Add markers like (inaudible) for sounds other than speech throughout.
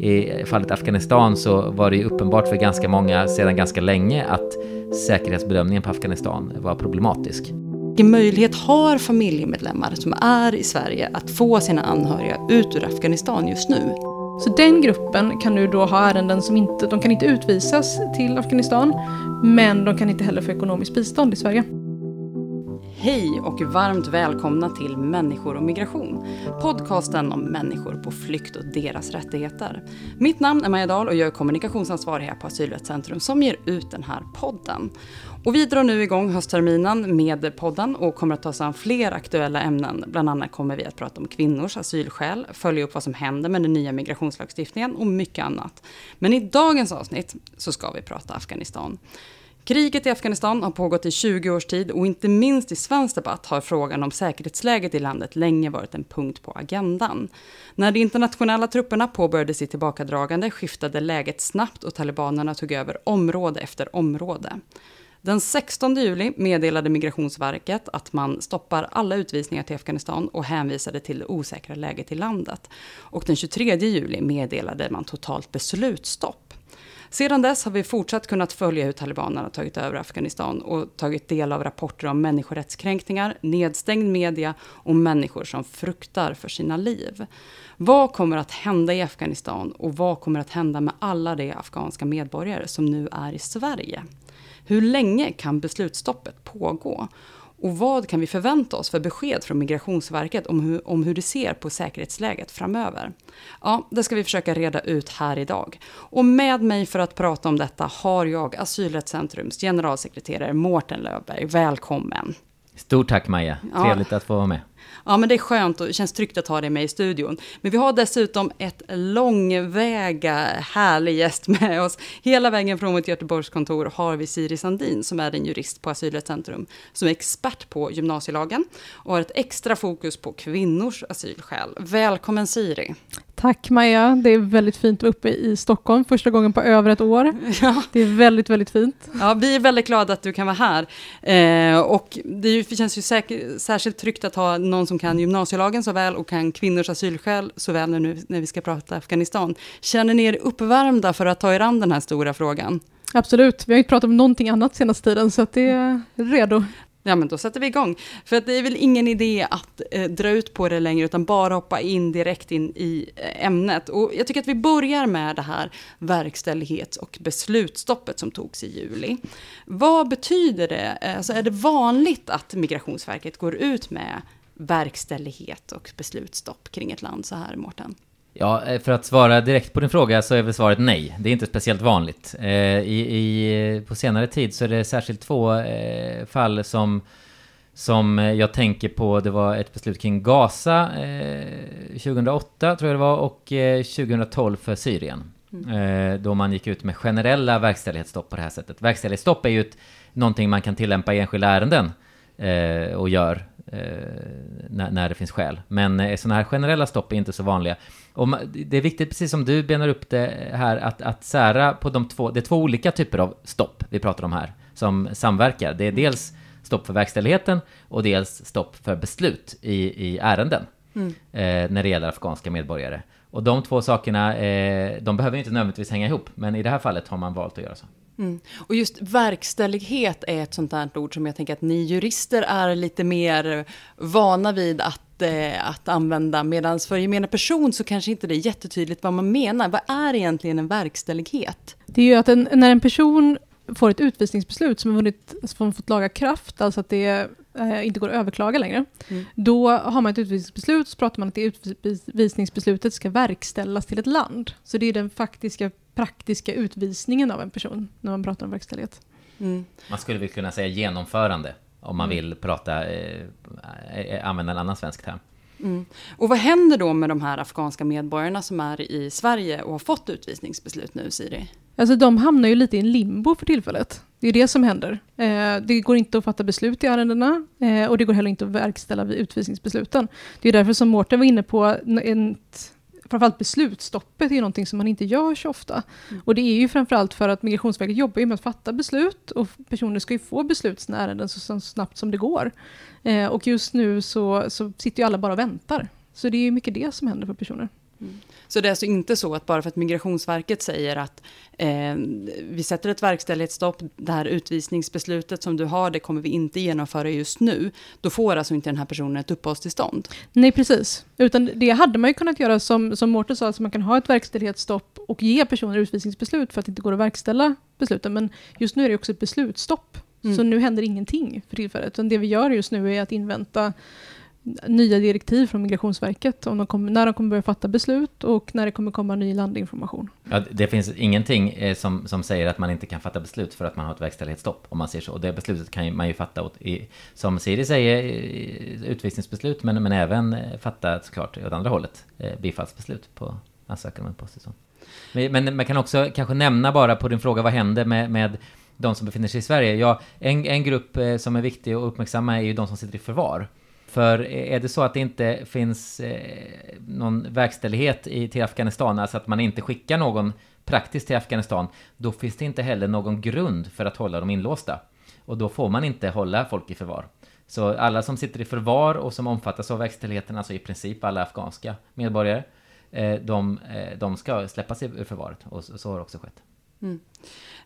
I fallet Afghanistan så var det ju uppenbart för ganska många sedan ganska länge att säkerhetsbedömningen på Afghanistan var problematisk. Vilken möjlighet har familjemedlemmar som är i Sverige att få sina anhöriga ut ur Afghanistan just nu? Så den gruppen kan nu då ha ärenden som inte, de kan inte utvisas till Afghanistan, men de kan inte heller få ekonomiskt bistånd i Sverige. Hej och varmt välkomna till Människor och migration. Podcasten om människor på flykt och deras rättigheter. Mitt namn är Maja Dahl och jag är kommunikationsansvarig här på Asylrättscentrum som ger ut den här podden. Och vi drar nu igång höstterminen med podden och kommer att ta oss an fler aktuella ämnen. Bland annat kommer vi att prata om kvinnors asylskäl, följa upp vad som händer med den nya migrationslagstiftningen och mycket annat. Men i dagens avsnitt så ska vi prata Afghanistan. Kriget i Afghanistan har pågått i 20 års tid och inte minst i svensk debatt har frågan om säkerhetsläget i landet länge varit en punkt på agendan. När de internationella trupperna påbörjade sitt tillbakadragande skiftade läget snabbt och talibanerna tog över område efter område. Den 16 juli meddelade Migrationsverket att man stoppar alla utvisningar till Afghanistan och hänvisade till det osäkra läget i landet. Och den 23 juli meddelade man totalt beslutstopp. Sedan dess har vi fortsatt kunnat följa hur talibanerna tagit över Afghanistan och tagit del av rapporter om människorättskränkningar, nedstängd media och människor som fruktar för sina liv. Vad kommer att hända i Afghanistan och vad kommer att hända med alla de afghanska medborgare som nu är i Sverige? Hur länge kan beslutsstoppet pågå? Och vad kan vi förvänta oss för besked från Migrationsverket om hur, om hur det ser på säkerhetsläget framöver? Ja, det ska vi försöka reda ut här idag. Och med mig för att prata om detta har jag Asylrättscentrums generalsekreterare Mårten Löfberg. Välkommen! Stort tack Maja, trevligt ja. att få vara med. Ja, men det är skönt och det känns tryggt att ha dig med i studion. Men vi har dessutom ett långväga härlig gäst med oss. Hela vägen från vårt Göteborgskontor har vi Siri Sandin som är en jurist på Asylrättscentrum som är expert på gymnasielagen och har ett extra fokus på kvinnors asylskäl. Välkommen Siri! Tack Maja, det är väldigt fint att vara uppe i Stockholm första gången på över ett år. (laughs) Ja. Det är väldigt, väldigt fint. Ja, vi är väldigt glada att du kan vara här. Eh, och det känns ju säker, särskilt tryggt att ha någon som kan gymnasielagen så väl och kan kvinnors asylskäl så väl nu när vi ska prata Afghanistan. Känner ni er uppvärmda för att ta er an den här stora frågan? Absolut, vi har inte pratat om någonting annat senaste tiden så att det är redo. Ja, men då sätter vi igång. För att det är väl ingen idé att eh, dra ut på det längre, utan bara hoppa in direkt in i eh, ämnet. Och jag tycker att vi börjar med det här verkställighets och beslutsstoppet som togs i juli. Vad betyder det? Alltså, är det vanligt att Migrationsverket går ut med verkställighet och beslutsstopp kring ett land så här, Mårten? Ja, eh, för att svara direkt på din fråga så är väl svaret nej. Det är inte speciellt vanligt. Eh, I, i, på senare tid så är det särskilt två eh, fall som, som jag tänker på. Det var ett beslut kring Gaza 2008 tror jag det var och 2012 för Syrien. Mm. Då man gick ut med generella verkställighetsstopp på det här sättet. Verkställighetsstopp är ju ett, någonting man kan tillämpa i enskilda ärenden och gör när, när det finns skäl. Men sådana här generella stopp är inte så vanliga. Och det är viktigt, precis som du benar upp det här, att, att sära på de två, det är två olika typer av stopp vi pratar om här, som samverkar. Det är dels stopp för verkställigheten och dels stopp för beslut i, i ärenden mm. eh, när det gäller afghanska medborgare. Och de två sakerna, eh, de behöver inte nödvändigtvis hänga ihop, men i det här fallet har man valt att göra så. Mm. Och just verkställighet är ett sånt här ord som jag tänker att ni jurister är lite mer vana vid att, eh, att använda. Medan för gemene person så kanske inte det är jättetydligt vad man menar. Vad är egentligen en verkställighet? Det är ju att en, när en person får ett utvisningsbeslut som har vunnit, som fått laga kraft, alltså att det eh, inte går att överklaga längre. Mm. Då har man ett utvisningsbeslut, så pratar man att det utvisningsbeslutet ska verkställas till ett land. Så det är den faktiska praktiska utvisningen av en person när man pratar om verkställighet. Mm. Man skulle väl kunna säga genomförande om man mm. vill prata, eh, eh, använda en annan svensk term. Mm. Och vad händer då med de här afghanska medborgarna som är i Sverige och har fått utvisningsbeslut nu, Siri? Alltså de hamnar ju lite i en limbo för tillfället. Det är det som händer. Eh, det går inte att fatta beslut i ärendena eh, och det går heller inte att verkställa vid utvisningsbesluten. Det är därför som Mårten var inne på ett framförallt beslutsstoppet är någonting som man inte gör så ofta. Mm. Och det är ju framförallt för att Migrationsverket jobbar med att fatta beslut och personer ska ju få beslut sina ärenden så, så snabbt som det går. Eh, och just nu så, så sitter ju alla bara och väntar. Så det är ju mycket det som händer för personer. Så det är alltså inte så att bara för att Migrationsverket säger att eh, vi sätter ett verkställighetsstopp, det här utvisningsbeslutet som du har, det kommer vi inte genomföra just nu, då får alltså inte den här personen ett uppehållstillstånd. Nej, precis. Utan det hade man ju kunnat göra som, som Mårten sa, att man kan ha ett verkställighetsstopp och ge personer utvisningsbeslut för att det inte går att verkställa besluten. Men just nu är det också ett beslutsstopp. Mm. Så nu händer ingenting för tillfället. Utan det vi gör just nu är att invänta nya direktiv från Migrationsverket om de kommer, när de kommer börja fatta beslut och när det kommer komma ny landinformation. Ja, det finns ingenting eh, som, som säger att man inte kan fatta beslut för att man har ett verkställighetsstopp, om man ser så. Och det beslutet kan man ju fatta, åt, i, som Siri säger, eh, utvisningsbeslut, men, men även eh, fatta såklart åt andra hållet, bifallsbeslut på ansökan om uppehållstillstånd. Men, men man kan också kanske nämna bara på din fråga, vad händer med, med de som befinner sig i Sverige? Ja, en, en grupp som är viktig att uppmärksamma är ju de som sitter i förvar. För är det så att det inte finns eh, någon verkställighet i, till Afghanistan, alltså att man inte skickar någon praktiskt till Afghanistan, då finns det inte heller någon grund för att hålla dem inlåsta. Och då får man inte hålla folk i förvar. Så alla som sitter i förvar och som omfattas av verkställigheten, alltså i princip alla afghanska medborgare, eh, de, eh, de ska släppas ur förvaret. Och så, så har också skett. Mm.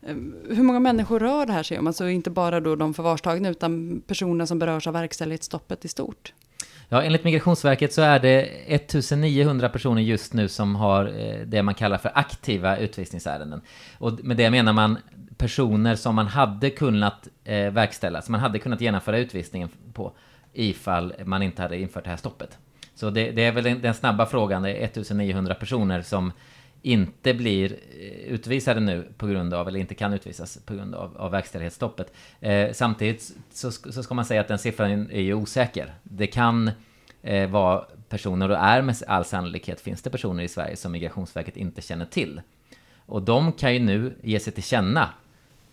Ehm, hur många människor rör det här sig om? Alltså inte bara då de förvarstagna utan personer som berörs av verkställighetsstoppet i stort? Ja, enligt Migrationsverket så är det 1900 personer just nu som har eh, det man kallar för aktiva utvisningsärenden. Och med det menar man personer som man hade kunnat eh, verkställa, som man hade kunnat genomföra utvisningen på ifall man inte hade infört det här stoppet. Så det, det är väl den, den snabba frågan, det är 1900 personer som inte blir eh, utvisade nu på grund av, eller inte kan utvisas på grund av, av verkställighetsstoppet. Eh, samtidigt så, så ska man säga att den siffran är ju osäker. Det kan eh, vara personer, och är med all sannolikhet finns det personer i Sverige som Migrationsverket inte känner till. Och de kan ju nu ge sig till känna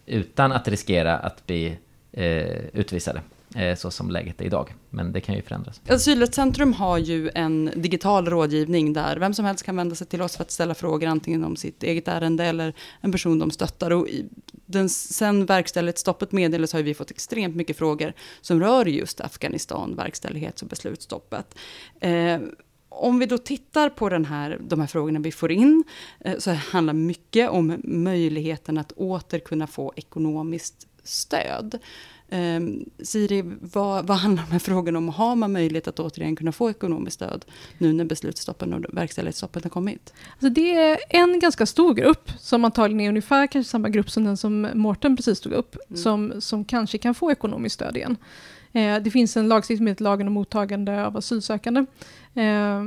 utan att riskera att bli eh, utvisade. Eh, så som läget är idag. Men det kan ju förändras. Asylrättscentrum har ju en digital rådgivning där vem som helst kan vända sig till oss för att ställa frågor antingen om sitt eget ärende eller en person de stöttar. Och den, sen verkställighetsstoppet meddelades har vi fått extremt mycket frågor som rör just Afghanistan, verkställighets och beslutsstoppet. Eh, om vi då tittar på den här, de här frågorna vi får in, eh, så handlar mycket om möjligheten att åter kunna få ekonomiskt stöd. Um, Siri, vad, vad handlar de här frågorna om? Har man möjlighet att återigen kunna få ekonomiskt stöd nu när beslutsstoppen och verkställighetsstoppet har kommit? Alltså det är en ganska stor grupp som antagligen är ungefär kanske samma grupp som den som Mårten precis tog upp, mm. som, som kanske kan få ekonomiskt stöd igen. Eh, det finns en lagstiftning som heter lagen om mottagande av asylsökande, eh,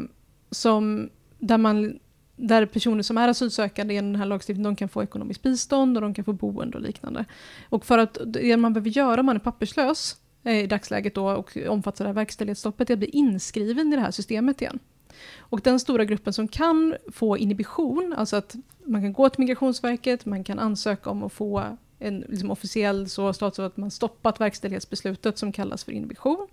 som, där man där personer som är asylsökande genom den här lagstiftningen, de kan få ekonomiskt bistånd och de kan få boende och liknande. Och för att det man behöver göra om man är papperslös eh, i dagsläget då och omfattas av det här verkställighetsstoppet är att bli inskriven i det här systemet igen. Och den stora gruppen som kan få inhibition, alltså att man kan gå till Migrationsverket, man kan ansöka om att få en liksom officiell så status att man stoppat verkställighetsbeslutet som kallas för inhibition.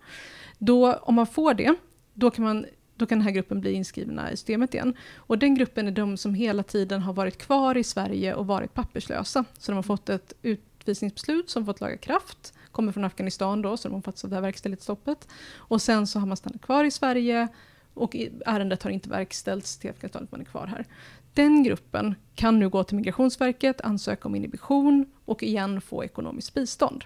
Då, om man får det, då kan man då kan den här gruppen bli inskrivna i systemet igen. Och den gruppen är de som hela tiden har varit kvar i Sverige och varit papperslösa. Så de har fått ett utvisningsbeslut som fått laga kraft, kommer från Afghanistan då, så de omfattas av det här verkställighetsstoppet. Och sen så har man stannat kvar i Sverige och ärendet har inte verkställts till Afghanistan, man är kvar här. Den gruppen kan nu gå till Migrationsverket, ansöka om inhibition och igen få ekonomiskt bistånd.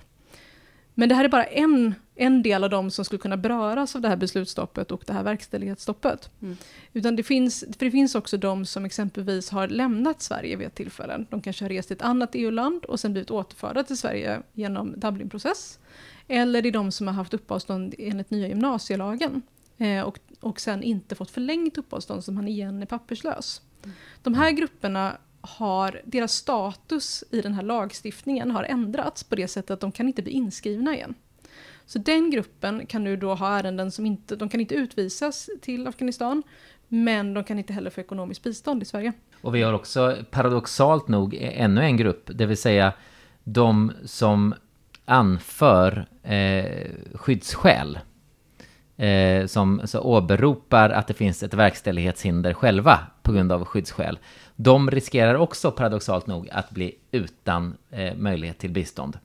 Men det här är bara en, en del av de som skulle kunna beröras av det här beslutsstoppet och det här verkställighetsstoppet. Mm. Utan det finns, för det finns också de som exempelvis har lämnat Sverige vid ett tillfälle. De kanske har rest till ett annat EU-land och sen blivit återförda till Sverige genom Dublinprocess. Eller det är de som har haft uppehållstånd enligt nya gymnasielagen eh, och, och sen inte fått förlängt uppehållstånd som han igen är papperslös. Mm. De här grupperna har, deras status i den här lagstiftningen har ändrats på det sättet att de kan inte bli inskrivna igen. Så den gruppen kan nu då ha ärenden som inte, de kan inte utvisas till Afghanistan, men de kan inte heller få ekonomiskt bistånd i Sverige. Och vi har också paradoxalt nog e- ännu en grupp, det vill säga de som anför eh, skyddsskäl. Eh, som så åberopar att det finns ett verkställighetshinder själva på grund av skyddsskäl de riskerar också paradoxalt nog att bli utan eh, möjlighet till bistånd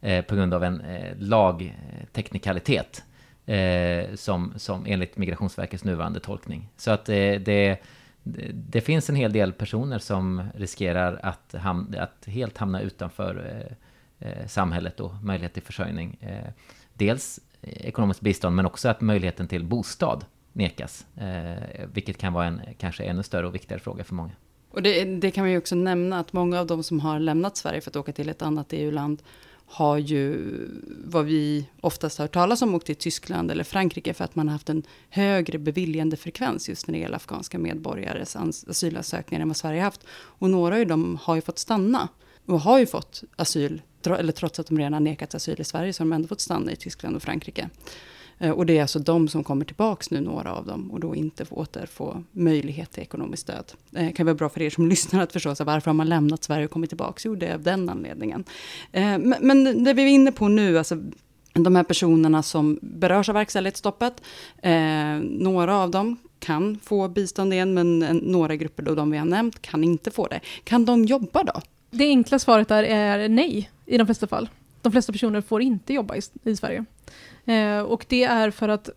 eh, på grund av en eh, lagteknikalitet eh, som, som enligt Migrationsverkets nuvarande tolkning. Så att eh, det, det finns en hel del personer som riskerar att, hamna, att helt hamna utanför eh, eh, samhället och möjlighet till försörjning. Eh, dels ekonomiskt bistånd men också att möjligheten till bostad nekas. Eh, vilket kan vara en kanske ännu större och viktigare fråga för många. Och det, det kan vi ju också nämna att många av de som har lämnat Sverige för att åka till ett annat EU-land har ju, vad vi oftast har hört talas om, åkt till Tyskland eller Frankrike för att man har haft en högre beviljande frekvens just när det gäller afghanska medborgares asylansökningar än vad Sverige har haft. Och några av dem har ju fått stanna och har ju fått asyl, eller trots att de redan nekats asyl i Sverige så har de ändå fått stanna i Tyskland och Frankrike. Eh, och det är alltså de som kommer tillbaks nu, några av dem, och då inte åter få möjlighet till ekonomiskt stöd. Det kan vara bra för er som (laughs) lyssnar att förstå, så varför har man lämnat Sverige och kommit tillbaks? Jo, det är av den anledningen. Eh, men det vi är inne på nu, alltså de här personerna som berörs av verkställighetsstoppet, några av dem kan få bistånd igen, men några grupper, då de vi har nämnt, kan inte få det. Kan de jobba då? Det enkla svaret är nej i de flesta fall. De flesta personer får inte jobba i, i Sverige. Eh, och det är för att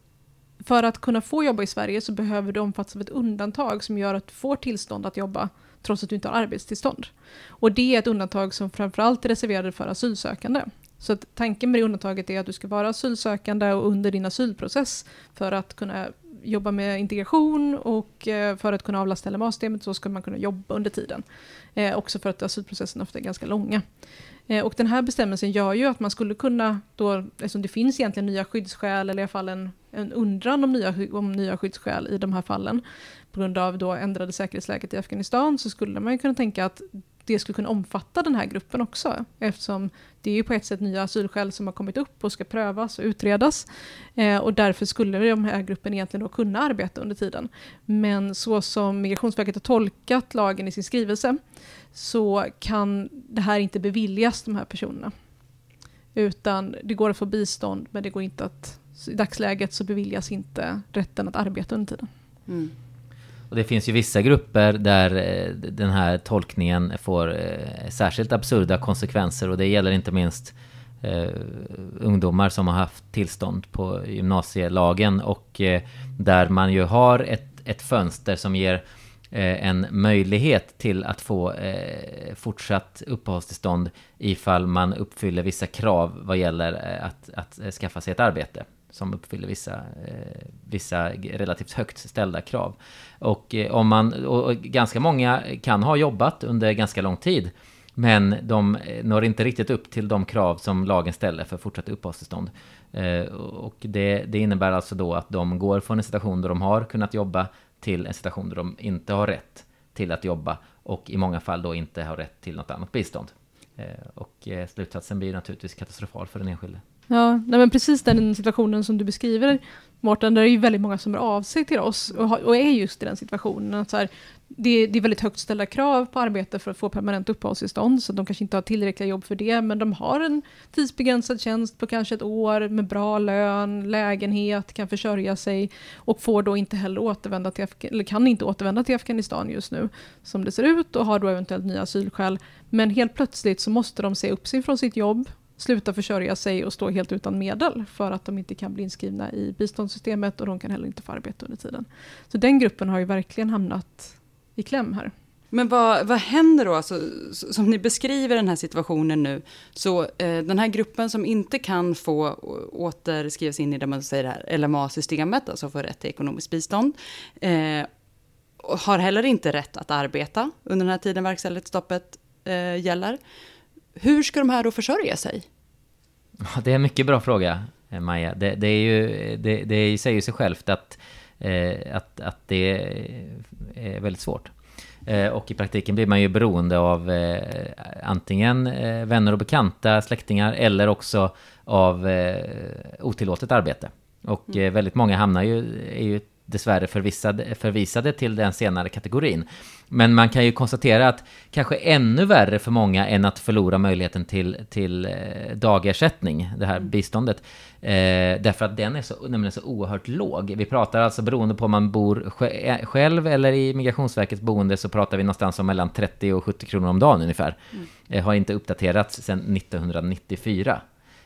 för att kunna få jobba i Sverige så behöver du omfattas av ett undantag som gör att du får tillstånd att jobba trots att du inte har arbetstillstånd. Och det är ett undantag som framförallt är reserverade för asylsökande. Så att tanken med det undantaget är att du ska vara asylsökande och under din asylprocess för att kunna jobba med integration och eh, för att kunna avlasta LMA-systemet så ska man kunna jobba under tiden. Eh, också för att asylprocessen ofta är ganska långa. Eh, och den här bestämmelsen gör ju att man skulle kunna, då, eftersom det finns egentligen nya skyddsskäl, eller i alla fall en, en undran om nya, om nya skyddsskäl i de här fallen, på grund av då ändrade säkerhetsläget i Afghanistan, så skulle man ju kunna tänka att det skulle kunna omfatta den här gruppen också, eftersom det är ju på ett sätt nya asylskäl som har kommit upp och ska prövas och utredas. Eh, och därför skulle de här gruppen egentligen då kunna arbeta under tiden. Men så som Migrationsverket har tolkat lagen i sin skrivelse så kan det här inte beviljas de här personerna. Utan det går att få bistånd men det går inte att, i dagsläget så beviljas inte rätten att arbeta under tiden. Mm. Och det finns ju vissa grupper där eh, den här tolkningen får eh, särskilt absurda konsekvenser. Och det gäller inte minst Uh, ungdomar som har haft tillstånd på gymnasielagen. Och uh, där man ju har ett, ett fönster som ger uh, en möjlighet till att få fortsatt uppehållstillstånd ifall man uppfyller vissa krav vad gäller att, att skaffa sig ett arbete som uppfyller vissa, eh, vissa relativt högt ställda krav. Och, eh, om man, och ganska många kan ha jobbat under ganska lång tid men de eh, når inte riktigt upp till de krav som lagen ställer för fortsatt uppehållstillstånd. Och det, det innebär alltså då att de går från en situation där de har kunnat jobba till en situation där de inte har rätt till att jobba och i många fall då inte har rätt till något annat bistånd. Och slutsatsen blir naturligtvis katastrofal för den enskilde. Ja, nej men precis den situationen som du beskriver Mårten, där är ju väldigt många som är av sig till oss och, och är just i den situationen. Att så här, det, det, är väldigt högt ställda krav på arbete för att få permanent uppehållstillstånd, så de kanske inte har tillräckliga jobb för det, men de har en tidsbegränsad tjänst på kanske ett år med bra lön, lägenhet, kan försörja sig och får då inte heller återvända till, eller kan inte återvända till Afghanistan just nu, som det ser ut, och har då eventuellt nya asylskäl. Men helt plötsligt så måste de se upp sig från sitt jobb, sluta försörja sig och stå helt utan medel för att de inte kan bli inskrivna i biståndssystemet och de kan heller inte få arbete under tiden. Så den gruppen har ju verkligen hamnat i kläm här. Men vad, vad händer då? Alltså, som ni beskriver den här situationen nu, så eh, den här gruppen som inte kan få återskrivas in i det man säger LMA-systemet, alltså få rätt till ekonomiskt bistånd, eh, har heller inte rätt att arbeta under den här tiden verkställighetsstoppet eh, gäller. Hur ska de här då försörja sig? det är en mycket bra fråga, eh, Maja. Det, det är ju, det, det säger sig självt att, eh, att, att det är väldigt svårt. Eh, och i praktiken blir man ju beroende av eh, antingen eh, vänner och bekanta, släktingar, eller också av eh, otillåtet arbete. Och mm. väldigt många hamnar ju, är ju dessvärre förvisade, förvisade till den senare kategorin. Men man kan ju konstatera att kanske ännu värre för många än att förlora möjligheten till, till eh, dagersättning, det här mm. biståndet. Eh, därför att den är så, nämligen så oerhört låg. Vi pratar alltså beroende på om man bor eh, själv eller i Migrationsverkets boende så pratar vi någonstans om mellan 30 och 70 kronor om dagen ungefär. Mm. Eh, har inte uppdaterats sedan 1994.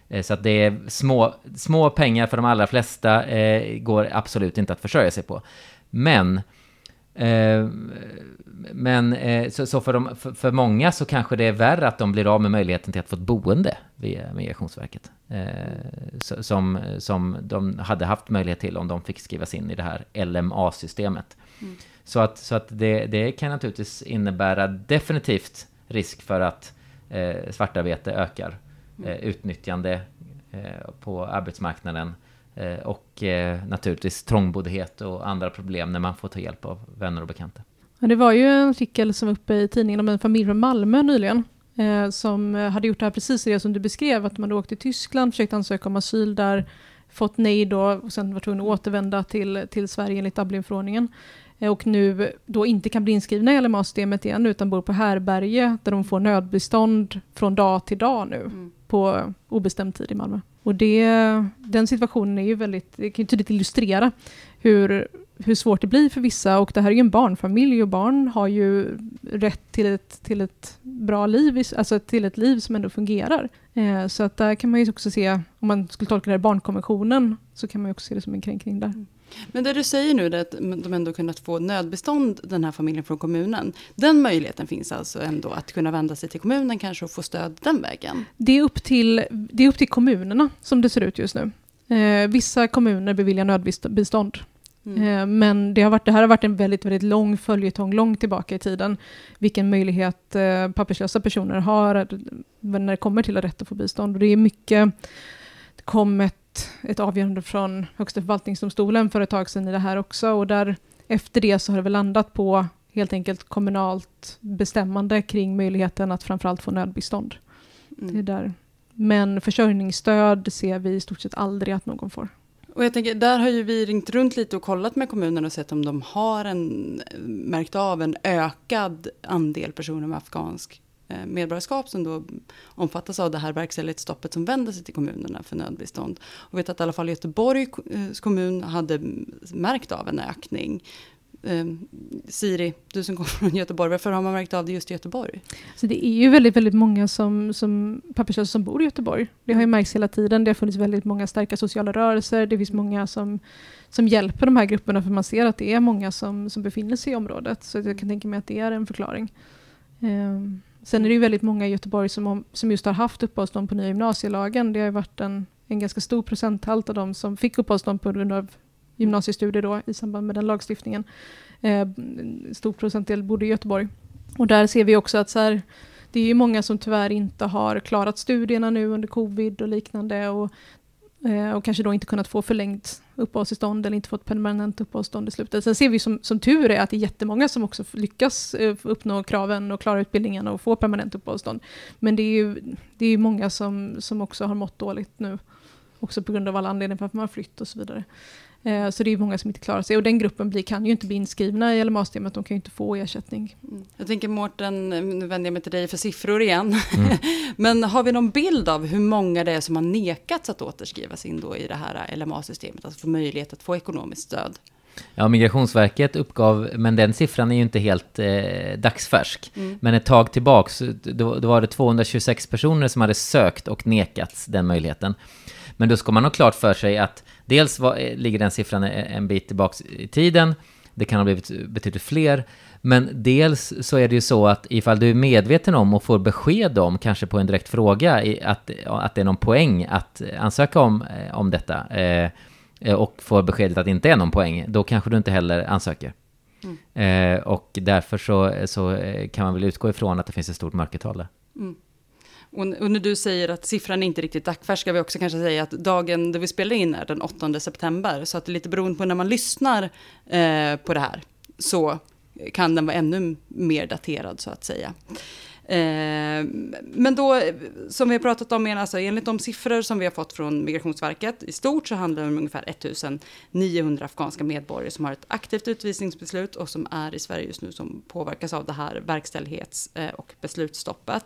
Eh, så att det är små, små pengar för de allra flesta, eh, går absolut inte att försörja sig på. Men Eh, men eh, så, så för, de, för, för, många så kanske det är värre att de blir av med möjligheten till att få ett boende via Migrationsverket. Eh, så, som, som de hade haft möjlighet till om de fick skrivas in i det här LMA-systemet. Mm. Så att, så att det, det kan naturligtvis innebära definitivt risk för att eh, svartarbete ökar. Mm. Eh, utnyttjande eh, på arbetsmarknaden eh, och eh, naturligtvis trångboddhet och andra problem när man får ta hjälp av vänner och bekanta. Ja, det var ju en artikel som var uppe i tidningen om en familj från Malmö nyligen eh, som hade gjort det här precis det som du beskrev, att man hade åkt till Tyskland, försökt ansöka om asyl där, fått nej då och sen var tvungen att återvända till, till Sverige enligt Dublinförordningen. Och nu då inte kan bli inskrivna i LMA-systemet igen utan bor på härberge där de får nödbistånd från dag till dag nu mm på obestämd tid i Malmö. Och det, den situationen är ju väldigt, det kan ju tydligt illustrera hur, hur svårt det blir för vissa och det här är ju en barnfamilj och barn har ju rätt till ett, till ett bra liv, alltså till ett liv som ändå fungerar. Eh, så att där kan man ju också se, om man skulle tolka det här barnkonventionen, så kan man ju också se det som en kränkning där. Mm. Men det du säger nu, är att de ändå kunnat få nödbestånd, den här familjen från kommunen. Den möjligheten finns alltså ändå att kunna vända sig till kommunen kanske och få stöd den vägen? Det är upp till, det är upp till kommunerna som det ser ut just nu. Eh, vissa kommuner beviljar nödbistånd. Mm. Eh, men det, har varit, det här har varit en väldigt, väldigt lång följetong långt tillbaka i tiden. Vilken möjlighet eh, papperslösa personer har när det kommer till rätt att få bistånd. Och det är mycket, det kom ett ett, avgörande från Högsta förvaltningsdomstolen för ett tag sedan i det här också. Och där, efter det så har det väl landat på helt enkelt kommunalt bestämmande kring möjligheten att framförallt få nödbistånd. Mm. Det är där. Men försörjningsstöd ser vi i stort sett aldrig att någon får. Och jag tänker, där har ju vi ringt runt lite och kollat med kommunerna och sett om de har en, märkt av en ökad andel personer med afghansk Eh, medborgarskap som då omfattas av det här verkställighetsstoppet som vänder sig till kommunerna för nödbistånd. Och vet att i alla fall Göteborgs eh, kommun hade märkt av en ökning. Eh, Siri, du som kommer från Göteborg, varför har man märkt av det just i Göteborg? Så det är ju väldigt, väldigt många som, som papperslösa som bor i Göteborg. Det har ju märkts hela tiden. Det har funnits väldigt många starka sociala rörelser. Det finns många som, som hjälper de här grupperna för man ser att det är många som, som befinner sig i området. Så jag kan tänka mig att det är en förklaring. Um. Sen är det ju väldigt många i Göteborg som, som just har haft uppehållstillstånd på nya gymnasielagen. Det har ju varit en, en ganska stor procenthalt av de som fick uppehållstillstånd på grund av gymnasiestudier då, i samband med den lagstiftningen. Eh, stor procentdel bodde i Göteborg. Och där ser vi också att så här, det är ju många som tyvärr inte har klarat studierna nu under covid och liknande. Och Eh, och kanske då inte kunnat få förlängt uppehållstillstånd eller inte fått permanent uppehållstillstånd i slutet. Sen ser vi som, som tur är att det är jättemånga som också lyckas eh, uppnå kraven och klara utbildningen och få permanent uppehållstillstånd. Men det är ju det är många som, som också har mått dåligt nu. Också på grund av alla anledningar för att man har flytt och så vidare. Eh, så det är många som inte klarar sig. Och den gruppen blir, kan ju inte bli inskrivna i LMA-systemet, de kan ju inte få ersättning. Mm. Jag tänker Mårten, nu vänder jag mig till dig för siffror igen. Mm. (laughs) Men har vi någon bild av hur många det är som har nekats att återskrivas in då i det här LMA-systemet, alltså få möjlighet att få ekonomiskt stöd? Ja, Migrationsverket uppgav, men den siffran är ju inte helt eh, dagsfärsk. Mm. Men ett tag tillbaks, då, då var det 226 personer som hade sökt och nekats den möjligheten. Men då ska man ha klart för sig att dels var, eh, ligger den siffran en bit tillbaks i tiden, det kan ha blivit betydligt fler, men dels så är det ju så att ifall du är medveten om och får besked om, kanske på en direkt fråga, att, att det är någon poäng att ansöka om, eh, om detta, eh, och får beskedet att det inte är någon poäng, då kanske du inte heller ansöker. Mm. Eh, och därför så, så kan man väl utgå ifrån att det finns ett stort mörkertal där. Mm. Och, när du säger att siffran är inte riktigt dagsfärsk, ska vi också kanske säga att dagen då vi spelar in är den 8 september. Så att det är lite beroende på när man lyssnar eh, på det här, så kan den vara ännu mer daterad så att säga. Eh, men då, som vi har pratat om, alltså, enligt de siffror som vi har fått från Migrationsverket, i stort så handlar det om ungefär 1900 afghanska medborgare som har ett aktivt utvisningsbeslut och som är i Sverige just nu som påverkas av det här verkställighets eh, och beslutsstoppet.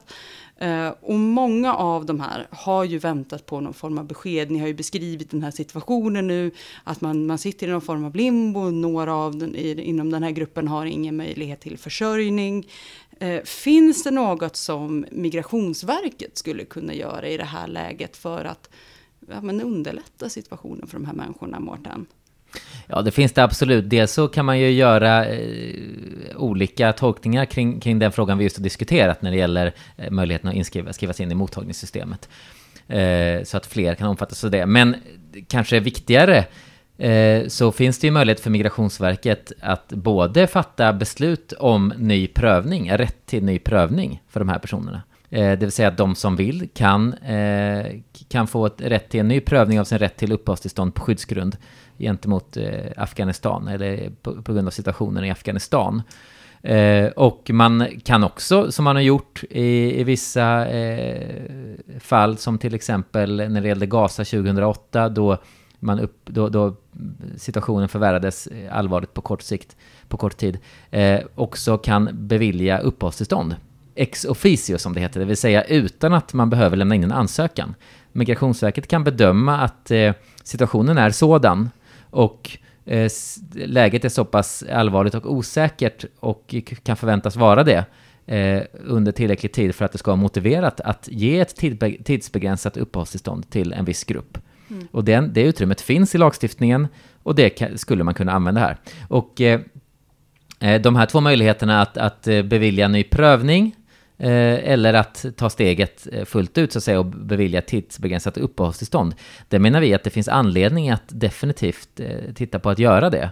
Eh, och många av de här har ju väntat på någon form av besked. Ni har ju beskrivit den här situationen nu, att man, man sitter i någon form av limbo. Några av den, i, inom den här gruppen har ingen möjlighet till försörjning. Eh, finns det något som Migrationsverket skulle kunna göra i det här läget för att ja, men underlätta situationen för de här människorna, Mårten? Ja, det finns det absolut. Dels så kan man ju göra eh, olika tolkningar kring, kring den frågan vi just har diskuterat när det gäller eh, möjligheten att inskriva, skrivas in i mottagningssystemet. Eh, så att fler kan omfattas av det. Men kanske viktigare eh, så finns det ju möjlighet för Migrationsverket att både fatta beslut om ny prövning, rätt till ny prövning för de här personerna. Eh, det vill säga att de som vill kan, eh, kan få ett rätt till en ny prövning av sin rätt till uppehållstillstånd på skyddsgrund gentemot eh, Afghanistan eller på, på, grund av situationen i Afghanistan. Eh, och man kan också, som man har gjort i, i vissa eh, fall, som till exempel när det gällde Gaza 2008, då, man upp, då, då situationen förvärrades eh, allvarligt på kort sikt, på kort tid, eh, också kan bevilja uppehållstillstånd. Ex officio som det heter, det vill säga utan att man behöver lämna in en ansökan. Migrationsverket kan bedöma att eh, situationen är sådan och eh, läget är så pass allvarligt och osäkert och kan förväntas vara det eh, under tillräcklig tid för att det ska vara motiverat att ge ett tidsbegränsat uppehållstillstånd till en viss grupp. Mm. Och den, det utrymmet finns i lagstiftningen och det kan, skulle man kunna använda här. Och eh, de här två möjligheterna att, att bevilja ny prövning Eh, eller att ta steget eh, fullt ut så att säga och bevilja tidsbegränsat uppehållstillstånd. Det menar vi att det finns anledning att definitivt eh, titta på att göra det.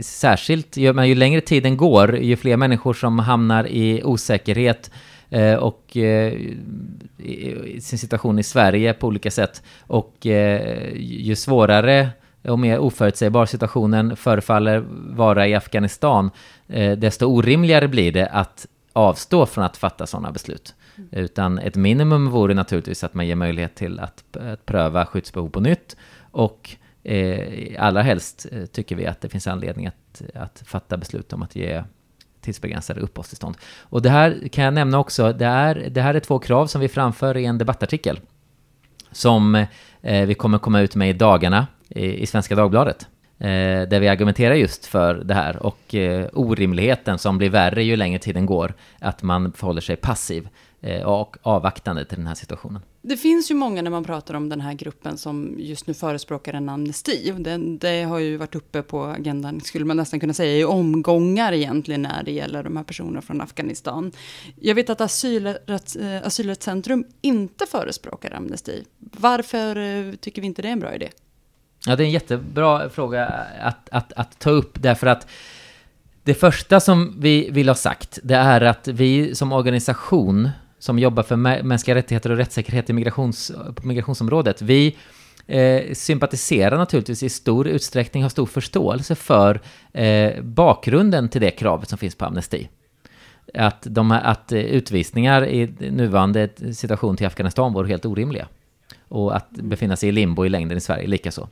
Särskilt ju längre tiden går, ju fler människor som hamnar i osäkerhet och sin situation i Sverige på olika sätt och ju svårare och mer oförutsägbar situationen förefaller vara i Afghanistan, eh, desto orimligare blir det att avstå från att fatta sådana beslut. Mm. Utan ett minimum vore naturligtvis att man ger möjlighet till att, att pröva skyddsbehov på nytt och eh, allra helst eh, tycker vi att det finns anledning att, att fatta beslut om att ge tidsbegränsade uppehållstillstånd. Och det här kan jag nämna också, det, är, det här är två krav som vi framför i en debattartikel som eh, vi kommer komma ut med i dagarna i, i Svenska Dagbladet. Eh, där vi argumenterar just för det här och eh, orimligheten som blir värre ju längre tiden går, att man förhåller sig passiv eh, och avvaktande till den här situationen. Det finns ju många när man pratar om den här gruppen som just nu förespråkar en amnesti. Det, det, har ju varit uppe på agendan, skulle man nästan kunna säga, i omgångar egentligen när det gäller de här personerna från Afghanistan. Jag vet att Asylrätt, eh, Asylrättscentrum inte förespråkar amnesti. Varför eh, tycker vi inte det är en bra idé? Ja, det är en jättebra fråga att, att, att ta upp, därför att det första som vi vill ha sagt, det är att vi som organisation som jobbar för mänskliga rättigheter och rättssäkerhet i migrations, på migrationsområdet, vi eh, sympatiserar naturligtvis i stor utsträckning, har stor förståelse för eh, bakgrunden till det kravet som finns på amnesti. Att, de, att eh, utvisningar i nuvarande situation till Afghanistan vore helt orimliga och att befinna sig i limbo i längden i Sverige likaså.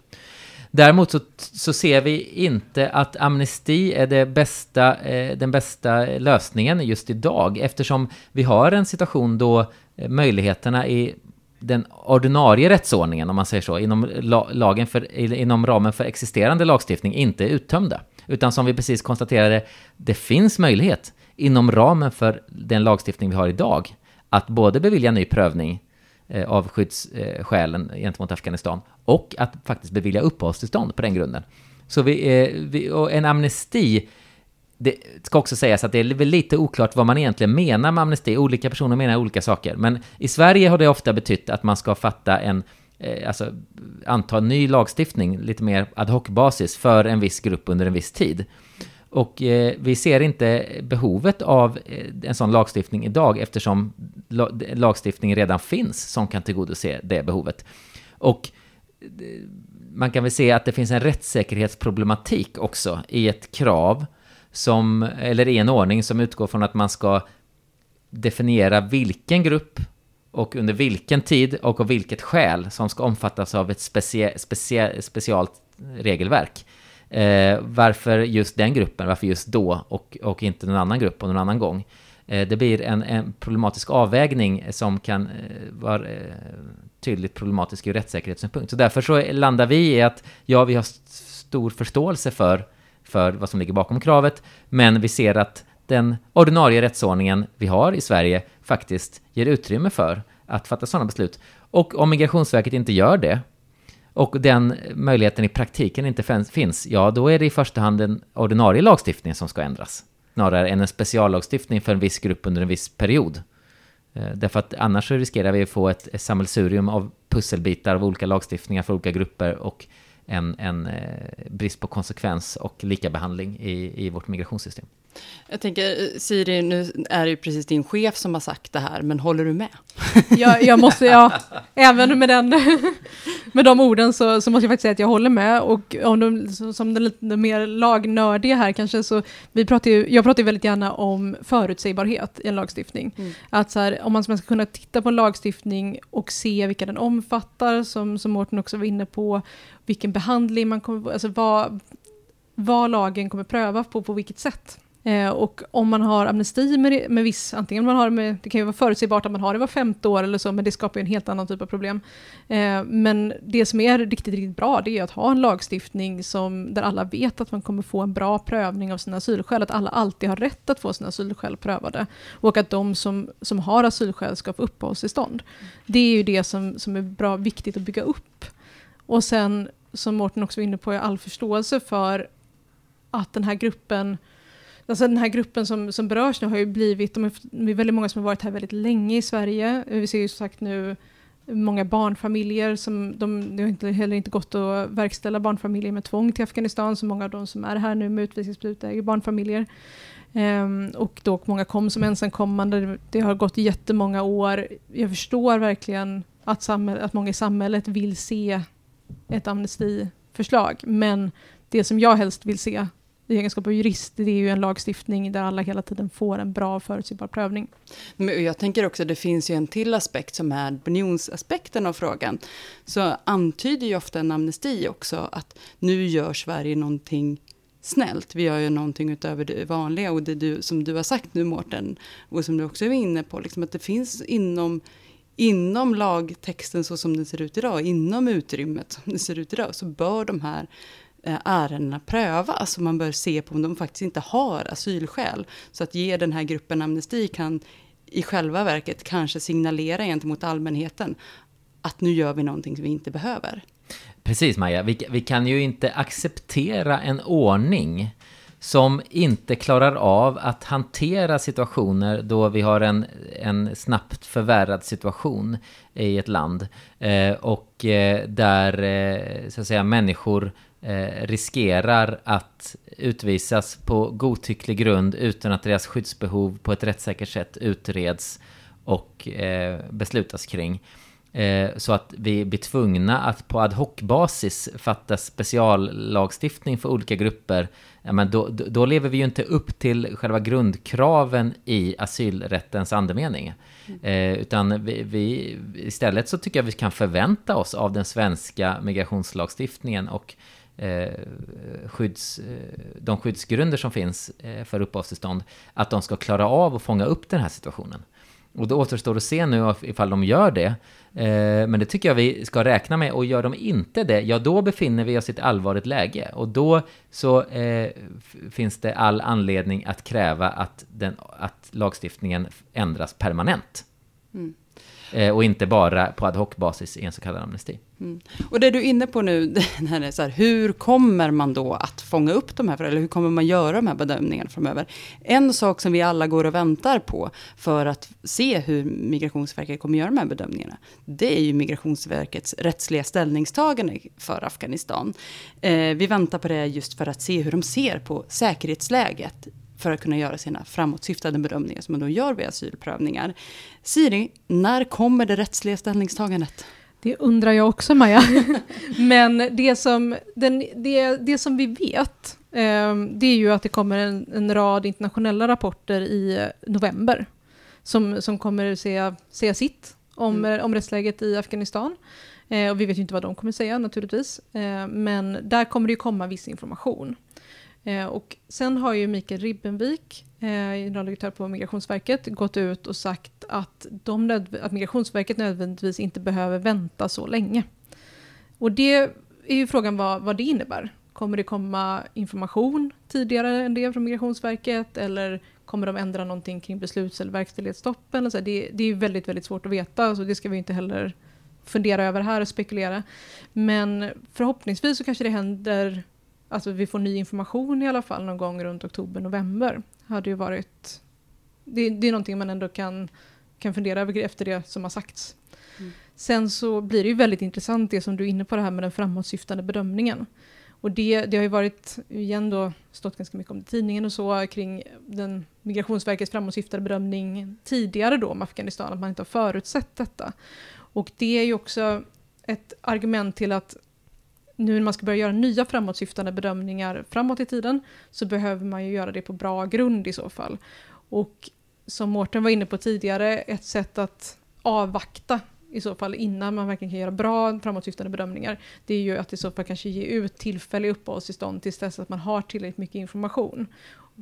Däremot så, så ser vi inte att amnesti är det bästa, eh, den bästa lösningen just idag eftersom vi har en situation då eh, möjligheterna i den ordinarie rättsordningen, om man säger så, inom, lagen för, inom ramen för existerande lagstiftning inte är uttömda. Utan som vi precis konstaterade, det finns möjlighet inom ramen för den lagstiftning vi har idag att både bevilja ny prövning Eh, av skyddsskälen eh, gentemot Afghanistan och att faktiskt bevilja uppehållstillstånd på den grunden. Så vi, eh, vi, och en amnesti, det ska också sägas att det är väl lite oklart vad man egentligen menar med amnesti. Olika personer menar olika saker. Men i Sverige har det ofta betytt att man ska fatta en, alltså anta ny lagstiftning, lite mer ad hoc-basis, för en viss grupp under en viss tid. Och eh, vi ser inte behovet av eh, en sån lagstiftning idag eftersom la lagstiftning redan finns som kan tillgodose det behovet. Och eh, man kan väl se att det finns en rättssäkerhetsproblematik också i ett krav som, eller i en ordning som utgår från att man ska definiera vilken grupp och under vilken tid och av vilket skäl som ska omfattas av ett specie, specie, specialt regelverk. Eh, varför just den gruppen, varför just då och, och inte någon annan grupp och någon annan gång? Eh, det blir en, en, problematisk avvägning som kan eh, vara eh, tydligt problematisk ur rättssäkerhetssynpunkt. Så därför så landar vi i att ja, vi har stor förståelse för, för vad som ligger bakom kravet, men vi ser att den ordinarie rättsordningen vi har i Sverige faktiskt ger utrymme för att fatta sådana beslut. Och om Migrationsverket inte gör det, och den möjligheten i praktiken inte finns, ja då är det i första hand den ordinarie lagstiftningen som ska ändras. Snarare än en speciallagstiftning för en viss grupp under en viss period. Eh, därför att annars riskerar vi att få ett, sammelsurium av pusselbitar av olika lagstiftningar för olika grupper och en, en eh, brist på konsekvens och likabehandling i, i vårt migrationssystem. Jag tänker, Siri, nu är det ju precis din chef som har sagt det här, men håller du med? jag, jag måste, ja, (laughs) även med, den, (laughs) med de orden så, så måste jag faktiskt säga att jag håller med. Och om de, som den lite mer lagnördiga här kanske, så vi pratar ju, jag pratar ju väldigt gärna om förutsägbarhet i en lagstiftning. Mm. Att så här, om man ska kunna titta på en lagstiftning och se vilka den omfattar, som, som Mårten också var inne på, vilken behandling man kommer, alltså vad, vad lagen kommer pröva på, på vilket sätt. Eh, och om man har amnesti med, med viss, antingen man har med, det kan ju vara förutsägbart att man har det var femte år eller så, men det skapar ju en helt annan typ av problem. Eh, men det som är riktigt, riktigt bra, det är att ha en lagstiftning som, där alla vet att man kommer få en bra prövning av sina asylskäl, att alla alltid har rätt att få sina asylskäl prövade. Och att de som, som har asylskäl ska få uppehållstillstånd. Det är ju det som, som är bra, viktigt att bygga upp. Och sen, som Mårten också var inne på, är all förståelse för att den här gruppen Alltså den här gruppen som, som berörs nu har ju blivit, de är, det är väldigt många som har varit här väldigt länge i Sverige. Vi ser ju som sagt nu många barnfamiljer som, de, det har inte, heller inte gått att verkställa barnfamiljer med tvång till Afghanistan, så många av de som är här nu med utvisningsbeslut är ju barnfamiljer. Um, och då många kom som ensamkommande, det har gått jättemånga år. Jag förstår verkligen att, samhäll, att många i samhället vill se ett amnestiförslag, men det som jag helst vill se i egenskap av jurist, det är ju en lagstiftning där alla hela tiden får en bra förutsägbar prövning. Men jag tänker också, det finns ju en till aspekt som är opinionsaspekten av frågan. Så antyder ju ofta en amnesti också att nu gör Sverige någonting snällt. Vi gör ju någonting utöver det vanliga och det du, som du har sagt nu Mårten, och som du också är inne på, liksom att det finns inom inom lagtexten så som den ser ut idag, inom utrymmet som det ser ut idag, så bör de här Eh, ärendena prövas alltså och man bör se på om de faktiskt inte har asylskäl. Så att ge den här gruppen amnesti kan i själva verket kanske signalera gentemot allmänheten att nu gör vi någonting som vi inte behöver. Precis Maja, vi, vi kan ju inte acceptera en ordning som inte klarar av att hantera situationer då vi har en, en snabbt förvärrad situation i ett land. Eh, och eh, där, eh, så att säga, människor eh, riskerar att utvisas på godtycklig grund utan att deras skyddsbehov på ett rättssäkert sätt utreds och eh, beslutas kring. Eh, så att vi blir tvungna att på ad hoc-basis fatta speciallagstiftning för olika grupper. Ja, men då, då lever vi ju inte upp till själva grundkraven i asylrättens andemening. Eh, utan vi, vi, istället så tycker jag vi kan förvänta oss av den svenska migrationslagstiftningen och eh, skydds, eh, de skyddsgrunder som finns eh, för uppehållstillstånd, att de ska klara av att fånga upp den här situationen. Och det återstår att se nu ifall de gör det. Eh, men det tycker jag vi ska räkna med. Och gör de inte det, ja då befinner vi oss i ett allvarligt läge. Och då så eh, finns det all anledning att kräva att, den, att lagstiftningen ändras permanent. Mm. Eh, och inte bara på ad hoc-basis i en så kallad amnesti. Mm. Och det du är inne på nu, (laughs) här är så här, hur kommer man då att fånga upp de här, eller hur kommer man göra de här bedömningarna framöver? En sak som vi alla går och väntar på för att se hur Migrationsverket kommer göra de här bedömningarna, det är ju Migrationsverkets rättsliga ställningstagande för Afghanistan. Eh, vi väntar på det just för att se hur de ser på säkerhetsläget för att kunna göra sina framåtsyftande bedömningar som man då gör vid asylprövningar. Siri, när kommer det rättsliga ställningstagandet? Det undrar jag också, Maja. (laughs) Men det som, den, det, det som vi vet, eh, det är ju att det kommer en, en, rad internationella rapporter i november som, som kommer säga, säga sitt om, mm. om rättsläget i Afghanistan. Eh, och vi vet ju inte vad de kommer säga naturligtvis. Eh, men där kommer det ju komma viss information. Eh, och sen har ju Mikael Ribbenvik, eh, generaldirektör på Migrationsverket, gått ut och sagt att, de att Migrationsverket nödvändigtvis inte behöver vänta så länge. Och det är ju frågan vad, vad det innebär. Kommer det komma information tidigare än det från Migrationsverket eller kommer de ändra någonting kring besluts eller verkställighetsstoppen? Alltså, det, det är väldigt, väldigt svårt att veta, så det ska vi inte heller fundera över här och spekulera. Men förhoppningsvis så kanske det händer, alltså vi får ny information i alla fall någon gång runt oktober, november. Hade ju varit, det, det är någonting man ändå kan, kan fundera över efter det som har sagts. Mm. Sen så blir det ju väldigt intressant det som du är inne på det här med den framåtsyftande bedömningen. Och det, det har ju varit, igen då, stått ganska mycket om det i tidningen och så, kring den Migrationsverkets framåtsyftande bedömning tidigare då om Afghanistan, att man inte har förutsett detta. Och det är ju också ett argument till att nu när man ska börja göra nya framåtsyftande bedömningar framåt i tiden, så behöver man ju göra det på bra grund i så fall. Och som Mårten var inne på tidigare, ett sätt att avvakta i så fall innan man verkligen kan göra bra framåtsyftande bedömningar, det är ju att i så fall kanske ge ut tillfälliga uppehållstillstånd tills dess att man har tillräckligt mycket information.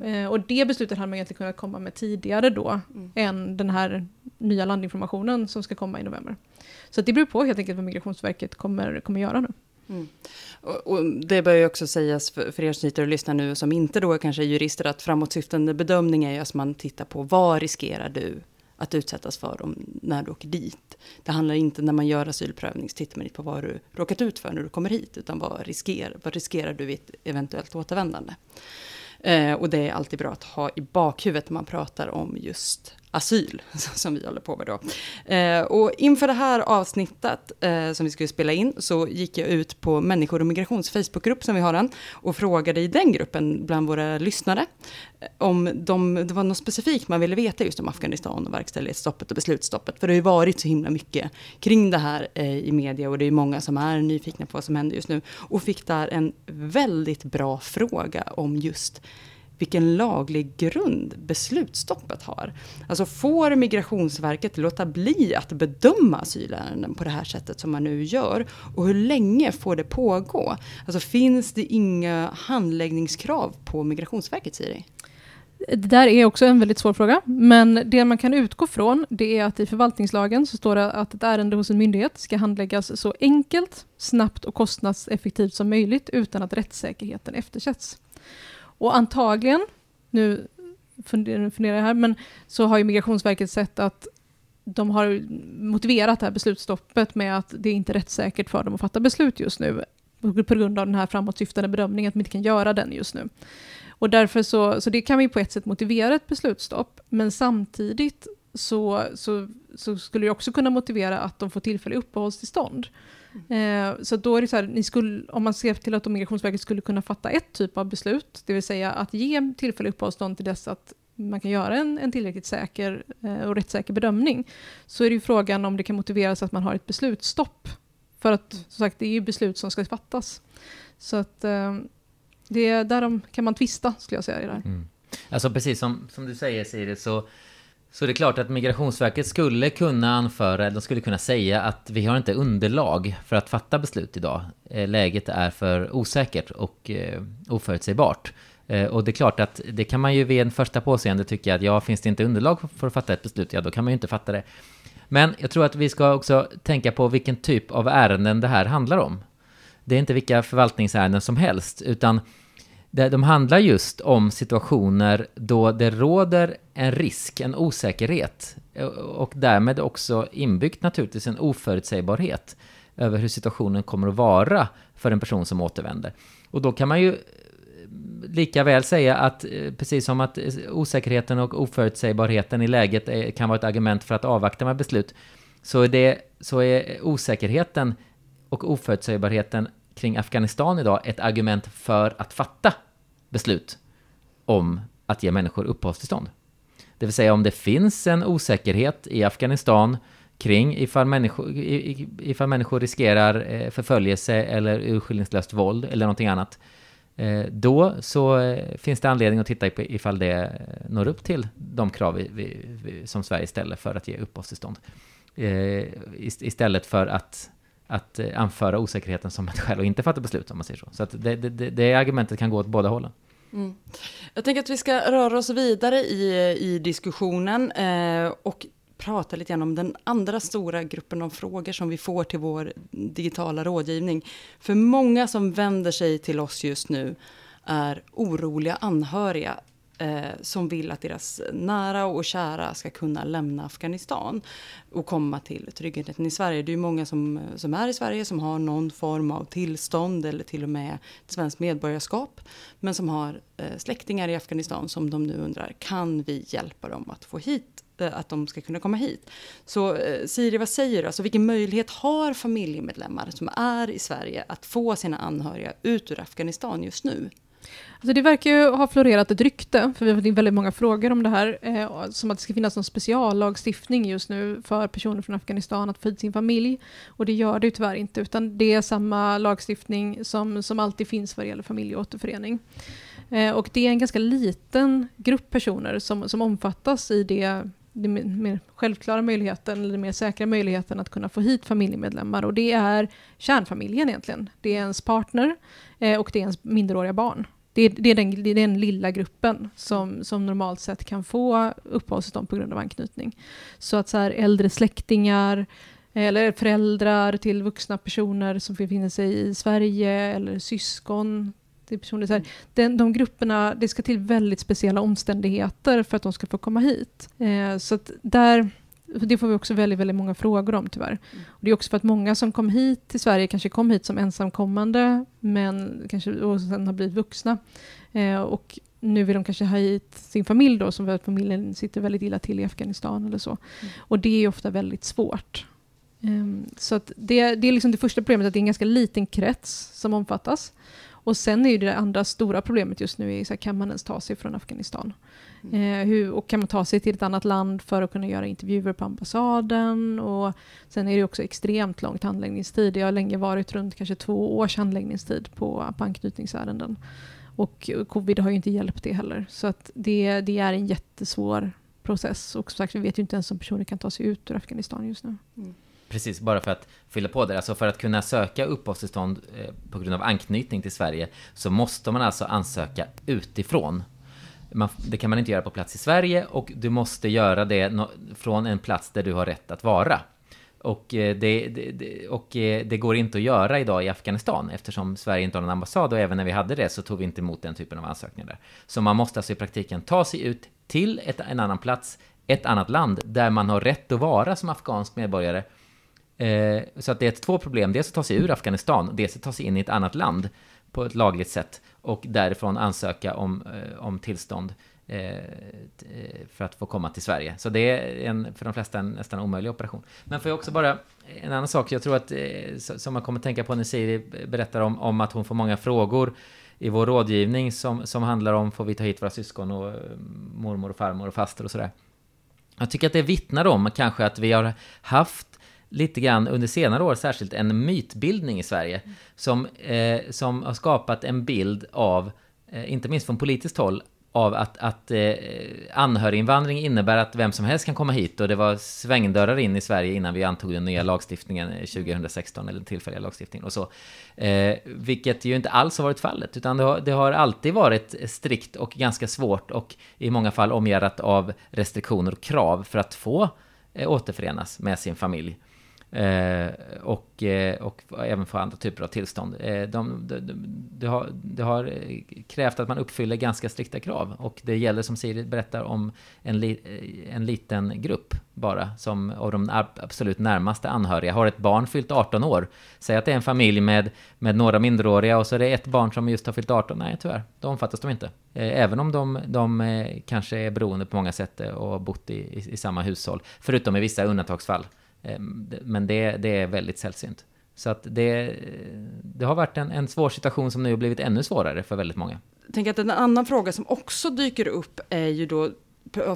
Eh, och det beslutet hade man egentligen kunnat komma med tidigare då, mm. än den här nya landinformationen som ska komma i november. Så det beror på helt enkelt vad Migrationsverket kommer, kommer göra nu. Mm. Och, och, det bör ju också sägas för, för er som sitter och lyssnar nu som inte då kanske är jurister att framåtsyftande bedömning är ju att man tittar på vad riskerar du att utsättas för om, när du åker dit. Det handlar inte när man gör asylprövning, så tittar man inte på vad du råkat ut för när du kommer hit, utan vad riskerar, vad riskerar du vid ett eventuellt återvändande. Eh, och det är alltid bra att ha i bakhuvudet när man pratar om just asyl, (laughs) som vi håller på med då. Eh, och inför det här avsnittet eh, som vi skulle spela in så gick jag ut på Människor och migrations Facebookgrupp som vi har den och frågade i den gruppen bland våra lyssnare eh, om de, det var något specifikt man ville veta just om Afghanistan och verkställighetsstoppet och beslutsstoppet. För det har ju varit så himla mycket kring det här eh, i media och det är många som är nyfikna på vad som händer just nu. Och fick där en väldigt bra fråga om just vilken laglig grund beslutsstoppet har. Alltså får Migrationsverket låta bli att bedöma asylärenden på det här sättet som man nu gör? Och hur länge får det pågå? Alltså finns det inga handläggningskrav på Migrationsverket, Siri? Det där är också en väldigt svår fråga, men det man kan utgå från det är att i förvaltningslagen så står det att ett ärende hos en myndighet ska handläggas så enkelt, snabbt och kostnadseffektivt som möjligt utan att rättssäkerheten eftersätts. Och antagligen, nu funderar jag här, men så har ju Migrationsverket sett att de har motiverat det här beslutsstoppet med att det är inte rättssäkert för dem att fatta beslut just nu på grund av den här framåtsyftande bedömningen, att de inte kan göra den just nu. Och därför så, så det kan vi på ett sätt motivera ett beslutsstopp, men samtidigt så, så, så skulle det också kunna motivera att de får tillfälliga uppehållstillstånd. Eh, så då är det så här, ni skulle, om man ser till att Migrationsverket skulle kunna fatta ett typ av beslut, det vill säga att ge tillfälligt uppehållstånd till dess att man kan göra en, en tillräckligt säker eh, och rättssäker bedömning, så är det ju frågan om det kan motiveras att man har ett beslutsstopp. För att som sagt, det är ju beslut som ska fattas. Så att eh, det, därom kan man tvista, skulle jag säga. I det här. Mm. Alltså precis som, som du säger Siri, så så det är klart att Migrationsverket skulle kunna anföra, de skulle kunna säga att vi har inte underlag för att fatta beslut idag. Eh, läget är för osäkert och eh, oförutsägbart. Eh, och det är klart att det kan man ju vid en första påseende tycka att ja, finns det inte underlag för att fatta ett beslut, ja då kan man ju inte fatta det. Men jag tror att vi ska också tänka på vilken typ av ärenden det här handlar om. Det är inte vilka förvaltningsärenden som helst, utan de handlar just om situationer då det råder en risk, en osäkerhet eh, och därmed också inbyggt naturligtvis en oförutsägbarhet över hur situationen kommer att vara för en person som återvänder. Och då kan man ju eh, lika väl säga att eh, precis som att osäkerheten och oförutsägbarheten i läget kan vara ett argument för att avvakta med beslut, så är, det, så är osäkerheten och oförutsägbarheten kring Afghanistan idag ett argument för att fatta beslut om att ge människor uppehållstillstånd. Det vill säga om det finns en osäkerhet i Afghanistan kring ifall människor, ifall människor riskerar eh, förföljelse eller urskillningslöst våld eller någonting annat. Eh, då så eh, finns det anledning att titta ifall det når upp till de krav vi, vi, som Sverige ställer för att ge uppehållstillstånd. Istället för att att eh, anföra osäkerheten som ett skäl och inte fatta beslut om man säger så. Så att det, det, det argumentet kan gå åt båda hållen. Mm. Jag tänker att vi ska röra oss vidare i, i diskussionen eh, och prata lite grann om den andra stora gruppen av frågor som vi får till vår digitala rådgivning. För många som vänder sig till oss just nu är oroliga anhöriga eh, som vill att deras nära och kära ska kunna lämna Afghanistan och komma till tryggheten i Sverige. Det är många som, eh, som är i Sverige som har någon form av tillstånd eller till och med ett svenskt medborgarskap men som har eh, släktingar i Afghanistan som de nu undrar kan vi hjälpa dem att få hit eh, att de ska kunna komma hit. Så eh, Siri, vad säger du? Alltså, vilken möjlighet har familjemedlemmar som är i Sverige att få sina anhöriga ut ur Afghanistan just nu? Alltså det verkar ju ha florerat ett rykte, för vi har fått in väldigt många frågor om det här, eh, som att det ska finnas någon speciallagstiftning just nu för personer från Afghanistan att få hit sin familj. Och det gör det ju tyvärr inte, utan det är samma lagstiftning som, som alltid finns vad det gäller familjeåterförening. Eh, och det är en ganska liten grupp personer som, som omfattas i det den mer självklara möjligheten, eller den mer säkra möjligheten att kunna få hit familjemedlemmar. Och det är kärnfamiljen egentligen. Det är ens partner eh, och det är ens minderåriga barn. Det är, det är, den, det är den lilla gruppen som, som normalt sett kan få uppehållstillstånd på grund av anknytning. Så att så här, äldre släktingar, eller föräldrar till vuxna personer som befinner sig i Sverige, eller syskon till personer. Så här, den, de grupperna, det ska till väldigt speciella omständigheter för att de ska få komma hit. Eh, så att där det får vi också väldigt, väldigt många frågor om tyvärr. Mm. Och det är också för att många som kom hit till Sverige kanske kom hit som ensamkommande men kanske, och sen har blivit vuxna. Eh, och nu vill de kanske ha hit sin familj då, som för att familjen sitter väldigt illa till i Afghanistan eller så. Mm. Och det är ofta väldigt svårt. Um, så det, det är liksom det första problemet, att det är en ganska liten krets som omfattas. Och sen är ju det andra stora problemet just nu, är så här, kan man ens ta sig från Afghanistan? Eh, hur, och kan man ta sig till ett annat land för att kunna göra intervjuer på ambassaden? Och sen är det också extremt långt handläggningstid. Det har länge varit runt kanske två års handläggningstid på, på anknytningsärenden. Och covid har ju inte hjälpt det heller. Så att det, det är en jättesvår process. Och som sagt, vi vet ju inte ens om personer kan ta sig ut ur Afghanistan just nu. Mm. Precis, bara för att fylla på det. Alltså för att kunna söka uppehållstillstånd eh, på grund av anknytning till Sverige så måste man alltså ansöka utifrån man, det kan man inte göra på plats i Sverige och du måste göra det no, från en plats där du har rätt att vara. Och, eh, det, det, och eh, det går inte att göra idag i Afghanistan eftersom Sverige inte har någon ambassad och även när vi hade det så tog vi inte emot den typen av ansökningar där. Så man måste alltså i praktiken ta sig ut till ett, en annan plats, ett annat land där man har rätt att vara som afghansk medborgare. Eh, så att det är ett två problem, dels att ta sig ur Afghanistan, dels att ta sig in i ett annat land på ett lagligt sätt och därifrån ansöka om, eh, om tillstånd eh, eh, för att få komma till Sverige. Så det är en, för de flesta en nästan omöjlig operation. Men får jag också bara, en annan sak, jag tror att, som man kommer tänka på när Siri berättar om, om att hon får många frågor i vår rådgivning som, som handlar om, får vi ta hit våra syskon och mormor och farmor och faster och sådär. Jag tycker att det vittnar om kanske att vi har haft lite grann under senare år särskilt en mytbildning i Sverige som, eh, som har skapat en bild av, eh, inte minst från politiskt håll, av att, att eh, anhöriginvandring innebär att vem som helst kan komma hit och det var svängdörrar in i Sverige innan vi antog den nya lagstiftningen eh, 2016 eller den tillfälliga lagstiftningen och så. Eh, vilket ju inte alls har varit fallet utan det har, det har alltid varit strikt och ganska svårt och i många fall omgärdat av restriktioner och krav för att få eh, återförenas med sin familj. Eh, och, eh, och även för andra typer av tillstånd. Det de, de, de, de, har, de har krävt att man uppfyller ganska strikta krav och det gäller som Siri berättar om en, li, en liten grupp bara som av de absolut närmaste anhöriga. Har ett barn fyllt 18 år, säg att det är en familj med, med några minderåriga och så är det ett barn som just har fyllt 18, nej tyvärr, då omfattas de inte. Även om de, de kanske är beroende på många sätt och har bott i, i, i samma hushåll, förutom i vissa undantagsfall. Ehm, men det, det är väldigt sällsynt. Så att det, det har varit en, en svår situation som nu har blivit ännu svårare för väldigt många. Jag tänker att en annan fråga som också dyker upp är ju då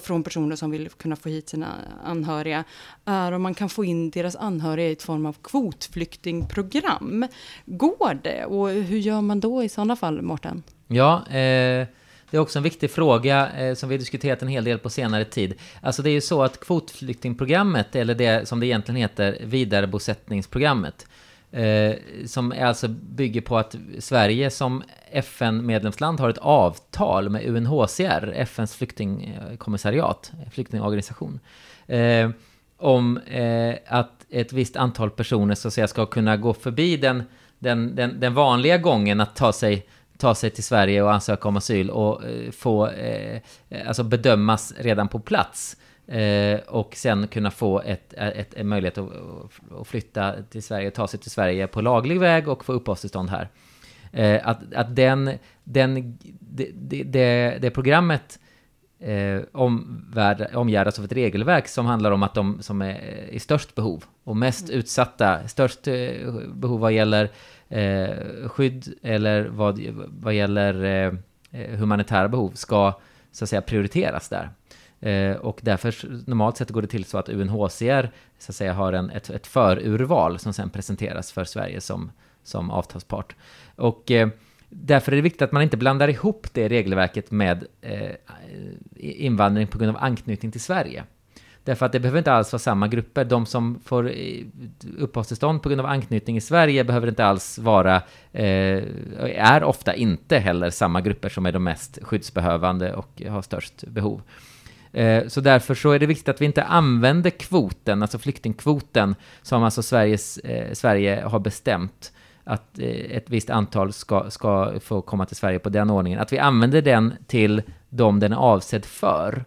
från personer som vill kunna få hit sina anhöriga, är om man kan få in deras anhöriga i ett form av kvotflyktingprogram. Går det? Och hur gör man då i sådana fall, Mårten? Ja, eh, det är också en viktig fråga eh, som vi har diskuterat en hel del på senare tid. Alltså det är ju så att kvotflyktingprogrammet, eller det som det egentligen heter, vidarebosättningsprogrammet, eh, som alltså bygger på att Sverige som FN-medlemsland har ett avtal med UNHCR, FNs flyktingkommissariat, flyktingorganisation, eh, om eh, att ett visst antal personer så att säga ska kunna gå förbi den, den, den, den vanliga gången att ta sig ta sig till Sverige och ansöka om asyl och eh, få, eh, alltså bedömas redan på plats. Eh, och sen kunna få ett, ett, en möjlighet att, att flytta till Sverige, ta sig till Sverige på laglig väg och få uppehållstillstånd här. Eh, att, att den, den, det, det, det programmet eh, omgärdas av ett regelverk som handlar om att de som är i störst behov och mest mm. utsatta, störst eh, behov vad gäller eh, skydd eller vad, vad gäller eh, humanitära behov ska så att säga prioriteras där. Eh, och därför normalt sett går det till så att UNHCR så att säga har en, ett, ett förurval som sen presenteras för Sverige som, som avtalspart. Och eh, därför är det viktigt att man inte blandar ihop det regelverket med eh, invandring på grund av anknytning till Sverige. Därför att det behöver inte alls vara samma grupper. De som får eh, uppehållstillstånd på grund av anknytning i Sverige behöver inte alls vara, eh, är ofta inte heller samma grupper som är de mest skyddsbehövande och har störst behov. Eh, så därför så är det viktigt att vi inte använder kvoten, alltså flyktingkvoten, som alltså Sveriges, eh, Sverige har bestämt att eh, ett visst antal ska, ska få komma till Sverige på den ordningen. Att vi använder den till de den är avsedd för.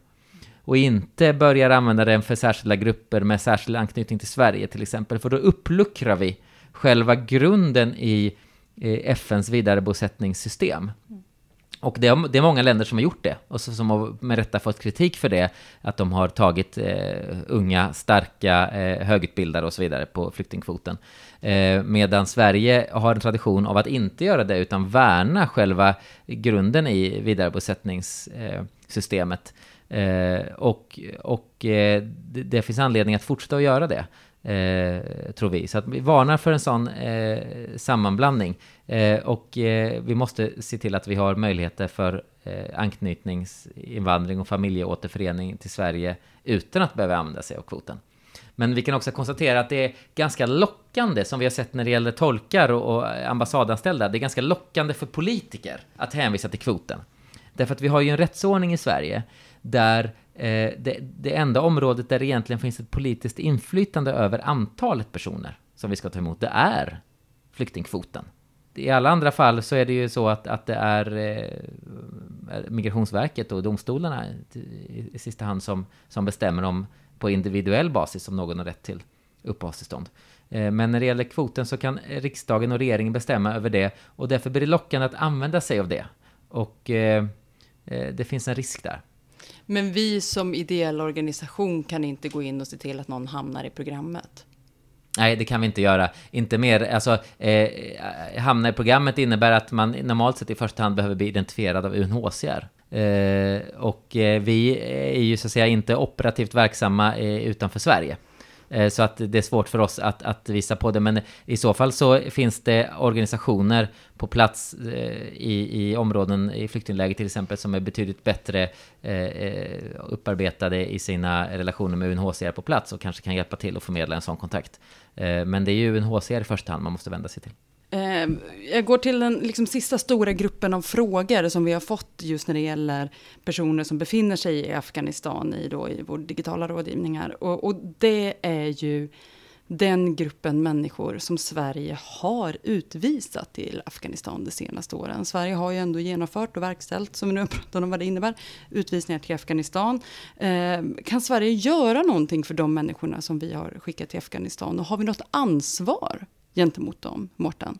Och inte börjar använda den för särskilda grupper med särskild anknytning till Sverige till exempel. För då uppluckrar vi själva grunden i FNs vidarebosättningssystem. Mm. Och det är, det är många länder som har gjort det och som har med rätta fått kritik för det. Att de har tagit eh, unga, starka, eh, högutbildade och så vidare på flyktingkvoten. Eh, medan Sverige har en tradition av att inte göra det utan värna själva grunden i vidarebosättningssystemet. Eh, och och eh, det, det finns anledning att fortsätta att göra det. Eh, tror vi. Så att vi varnar för en sån eh, sammanblandning. Eh, och eh, vi måste se till att vi har möjligheter för eh, anknytningsinvandring och familjeåterförening till Sverige utan att behöva använda sig av kvoten. Men vi kan också konstatera att det är ganska lockande, som vi har sett när det gäller tolkar och, och ambassadanställda, det är ganska lockande för politiker att hänvisa till kvoten. Därför att vi har ju en rättsordning i Sverige där eh, det, det enda området där det egentligen finns ett politiskt inflytande över antalet personer som vi ska ta emot, det är flyktingkvoten. I alla andra fall så är det ju så att, att det är eh, Migrationsverket och domstolarna i, i sista hand som, som bestämmer om på individuell basis om någon har rätt till uppehållstillstånd. Eh, men när det gäller kvoten så kan riksdagen och regeringen bestämma över det och därför blir det lockande att använda sig av det. Och eh, eh det finns en risk där. Men vi som ideell organisation kan inte gå in och se till att någon hamnar i programmet? Nej, det kan vi inte göra. Inte mer. Alltså, eh, hamna i programmet innebär att man normalt sett i första hand behöver bli identifierad av UNHCR. Eh, och eh, vi är ju så att säga inte operativt verksamma eh, utanför Sverige. Eh, så att det är svårt för oss att, att visa på det. Men i så fall så finns det organisationer på plats eh, i, i områden i flyktingläger till exempel som är betydligt bättre eh, upparbetade i sina relationer med UNHCR på plats och kanske kan hjälpa till att förmedla en sån kontakt. Men det är ju UNHCR i första hand man måste vända sig till. Eh, jag går till den liksom, sista stora gruppen av frågor som vi har fått just när det gäller personer som befinner sig i Afghanistan i, då, i vår digitala rådgivningar. Och, och det är ju den gruppen människor som Sverige har utvisat till Afghanistan de senaste åren. Sverige har ju ändå genomfört och verkställt, som vi nu har pratat om vad det innebär, utvisningar till Afghanistan. Eh, kan Sverige göra någonting för de människorna som vi har skickat till Afghanistan? Och har vi något ansvar gentemot dem, Mårten?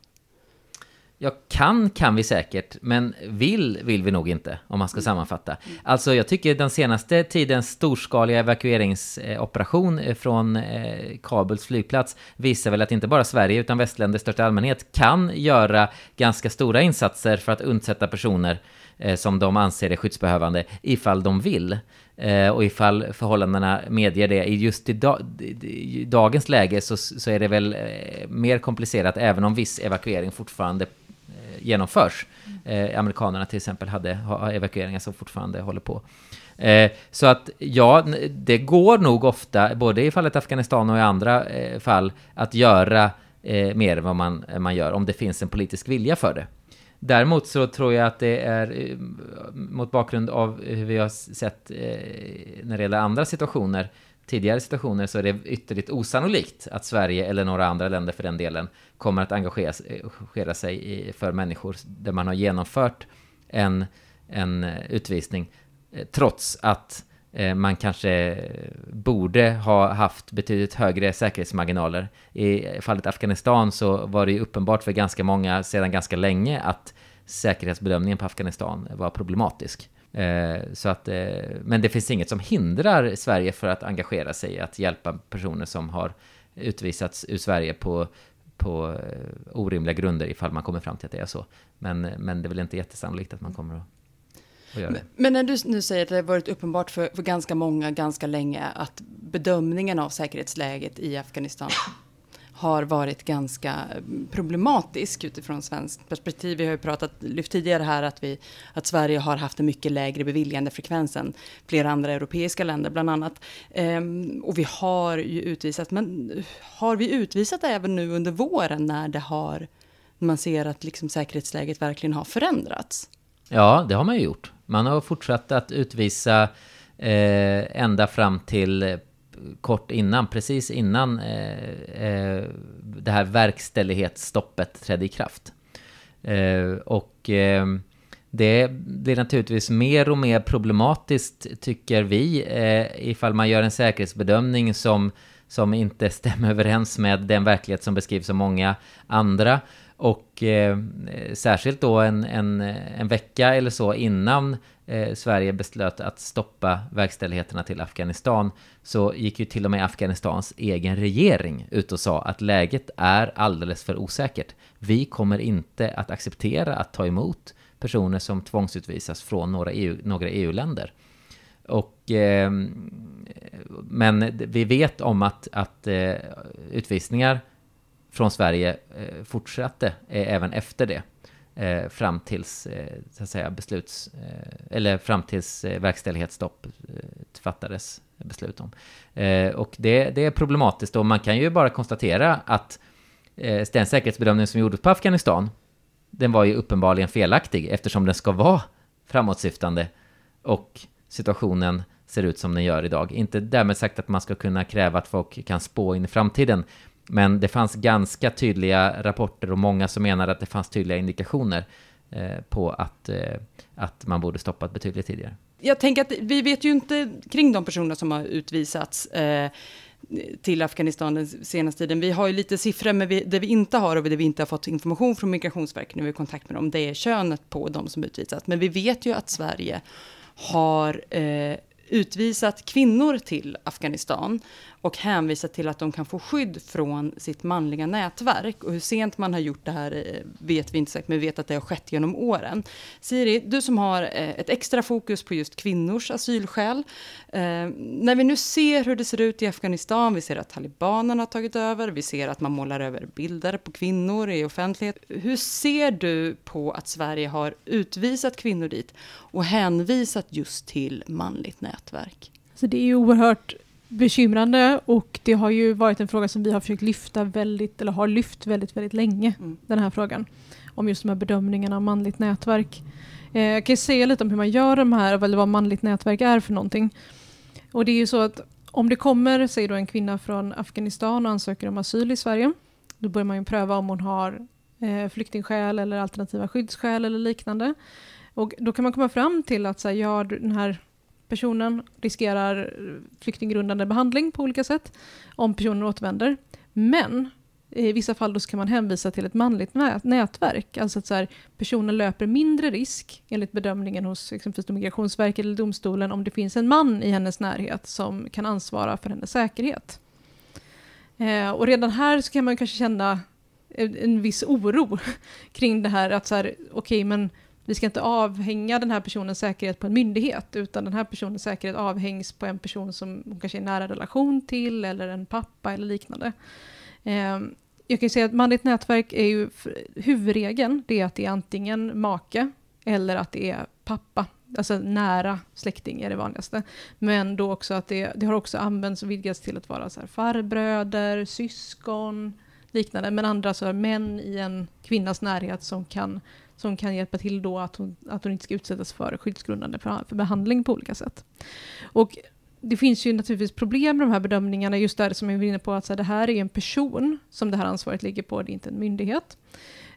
Ja, kan kan vi säkert, men vill vill vi nog inte, om man ska mm. sammanfatta. Alltså, jag tycker den senaste tidens storskaliga evakueringsoperation eh, från eh, Kabuls flygplats visar väl att inte bara Sverige, utan västländer i största allmänhet kan göra ganska stora insatser för att undsätta personer Eh, som de anser är skyddsbehövande, ifall de vill. Eh, och ifall förhållandena medger det. I just i, dag, i dagens läge så, så är det väl eh, mer komplicerat, även om viss evakuering fortfarande eh, genomförs. Eh, amerikanerna till exempel hade ha, evakueringar som fortfarande håller på. Eh, så att ja, det går nog ofta, både i fallet Afghanistan och i andra eh, fall, att göra eh, mer än vad man, man gör, om det finns en politisk vilja för det. Däremot så tror jag att det är eh, mot bakgrund av hur vi har sett eh, när det gäller andra situationer tidigare situationer så är det ytterligt osannolikt att Sverige eller några andra länder för den delen kommer att engagera, engagera sig i, för människor där man har genomfört en, en utvisning eh, trots att eh, Eh, man kanske borde ha haft betydligt högre säkerhetsmarginaler. I fallet Afghanistan så var det ju uppenbart för ganska många sedan ganska länge att säkerhetsbedömningen på Afghanistan var problematisk. Eh, så att, eh, men det finns inget som hindrar Sverige för att engagera sig i att hjälpa personer som har utvisats ur Sverige på, på orimliga grunder ifall man kommer fram till att det är så. Men, men det är väl inte jättesannolikt att man kommer att men, men när du nu säger att det har varit uppenbart för, för ganska många ganska länge att bedömningen av säkerhetsläget i Afghanistan har varit ganska problematisk utifrån svenskt perspektiv. Vi har ju pratat, lyft tidigare här att, vi, att Sverige har haft en mycket lägre beviljandefrekvens än flera andra europeiska länder bland annat. Ehm, och vi har ju utvisat, men har vi utvisat även nu under våren när det har, man ser att liksom säkerhetsläget verkligen har förändrats? Ja, det har man ju gjort. Man har fortsatt att utvisa eh, ända fram till eh, kort innan, precis innan eh, eh, det här verkställighetsstoppet trädde i kraft. Eh, och eh, det blir naturligtvis mer och mer problematiskt, tycker vi, eh, ifall man gör en säkerhetsbedömning som, som inte stämmer överens med den verklighet som beskrivs av många andra. Och eh, särskilt då en, en, en vecka eller så innan eh, Sverige beslöt att stoppa verkställigheterna till Afghanistan så gick ju till och med Afghanistans egen regering ut och sa att läget är alldeles för osäkert. Vi kommer inte att acceptera att ta emot personer som tvångsutvisas från några, EU, några EU-länder. Och, eh, men vi vet om att, att eh, utvisningar från Sverige eh, fortsatte eh, även efter det. Eh, fram tills, eh, så att säga, besluts... Eh, eller fram tills eh, verkställighetsstopp fattades beslut om. och det, det är problematiskt och man kan ju bara konstatera att den säkerhetsbedömning som gjordes på Afghanistan, den var ju uppenbarligen felaktig eftersom den ska vara framåtsyftande och situationen ser ut som den gör idag. Inte därmed sagt att man ska kunna kräva att folk kan spå in i framtiden, men det fanns ganska tydliga rapporter och många som menade att det fanns tydliga indikationer eh, på att, eh, att man borde stoppat betydligt tidigare. Jag tänker att vi vet ju inte kring de personer som har utvisats eh, till Afghanistan den senaste tiden. Vi har ju lite siffror, men vi, det vi inte har och det vi inte har fått information från Migrationsverket när vi har kontakt med dem, det är könet på de som utvisats. Men vi vet ju att Sverige har eh, utvisat kvinnor till Afghanistan och hänvisat till att de kan få skydd från sitt manliga nätverk. Och hur sent man har gjort det här eh, vet vi inte säkert, men vi vet att det har skett genom åren. Siri, du som har eh, ett extra fokus på just kvinnors asylskäl. Eh, när vi nu ser hur det ser ut i Afghanistan, vi ser att talibanerna har tagit över, vi ser att man målar över bilder på kvinnor i offentlighet. Hur ser du på att Sverige har utvisat kvinnor dit och hänvisat just till manligt nätverk? Så det är ju oerhört bekymrande och det har ju varit en fråga som vi har försökt lyfta väldigt, eller har lyft väldigt, väldigt länge, mm. den här frågan. Om just de här bedömningarna av manligt nätverk. Eh, jag kan säga lite om hur man gör de här, eller vad manligt nätverk är för någonting. Och det är ju så att om det kommer, säg då en kvinna från Afghanistan och ansöker om asyl i Sverige, då börjar man ju pröva om hon har eh, flyktingskäl eller alternativa skyddsskäl eller liknande. Och då kan man komma fram till att så här, ja, den här personen riskerar flyktinggrundande behandling på olika sätt om personen återvänder. Men i vissa fall då ska man hänvisa till ett manligt nätverk. Alltså att så här, personen löper mindre risk enligt bedömningen hos exempelvis Migrationsverket eller domstolen om det finns en man i hennes närhet som kan ansvara för hennes säkerhet. Eh, och redan här så kan man kanske känna en, en viss oro (laughs) kring det här att så här, okej okay, men vi ska inte avhänga den här personens säkerhet på en myndighet, utan den här personens säkerhet avhängs på en person som hon kanske är i nära relation till, eller en pappa eller liknande. Eh, jag kan säga att manligt nätverk är ju huvudregeln, det är att det är antingen make eller att det är pappa. Alltså nära släkting är det vanligaste. Men då också att det, det har också använts och vidgats till att vara så här farbröder, syskon, liknande. Men andra så är män i en kvinnas närhet som kan som kan hjälpa till då att hon, att hon inte ska utsättas för skyddsgrundande för, för behandling på olika sätt. Och det finns ju naturligtvis problem med de här bedömningarna, just där som jag var inne på, att så här, det här är en person som det här ansvaret ligger på, det är inte en myndighet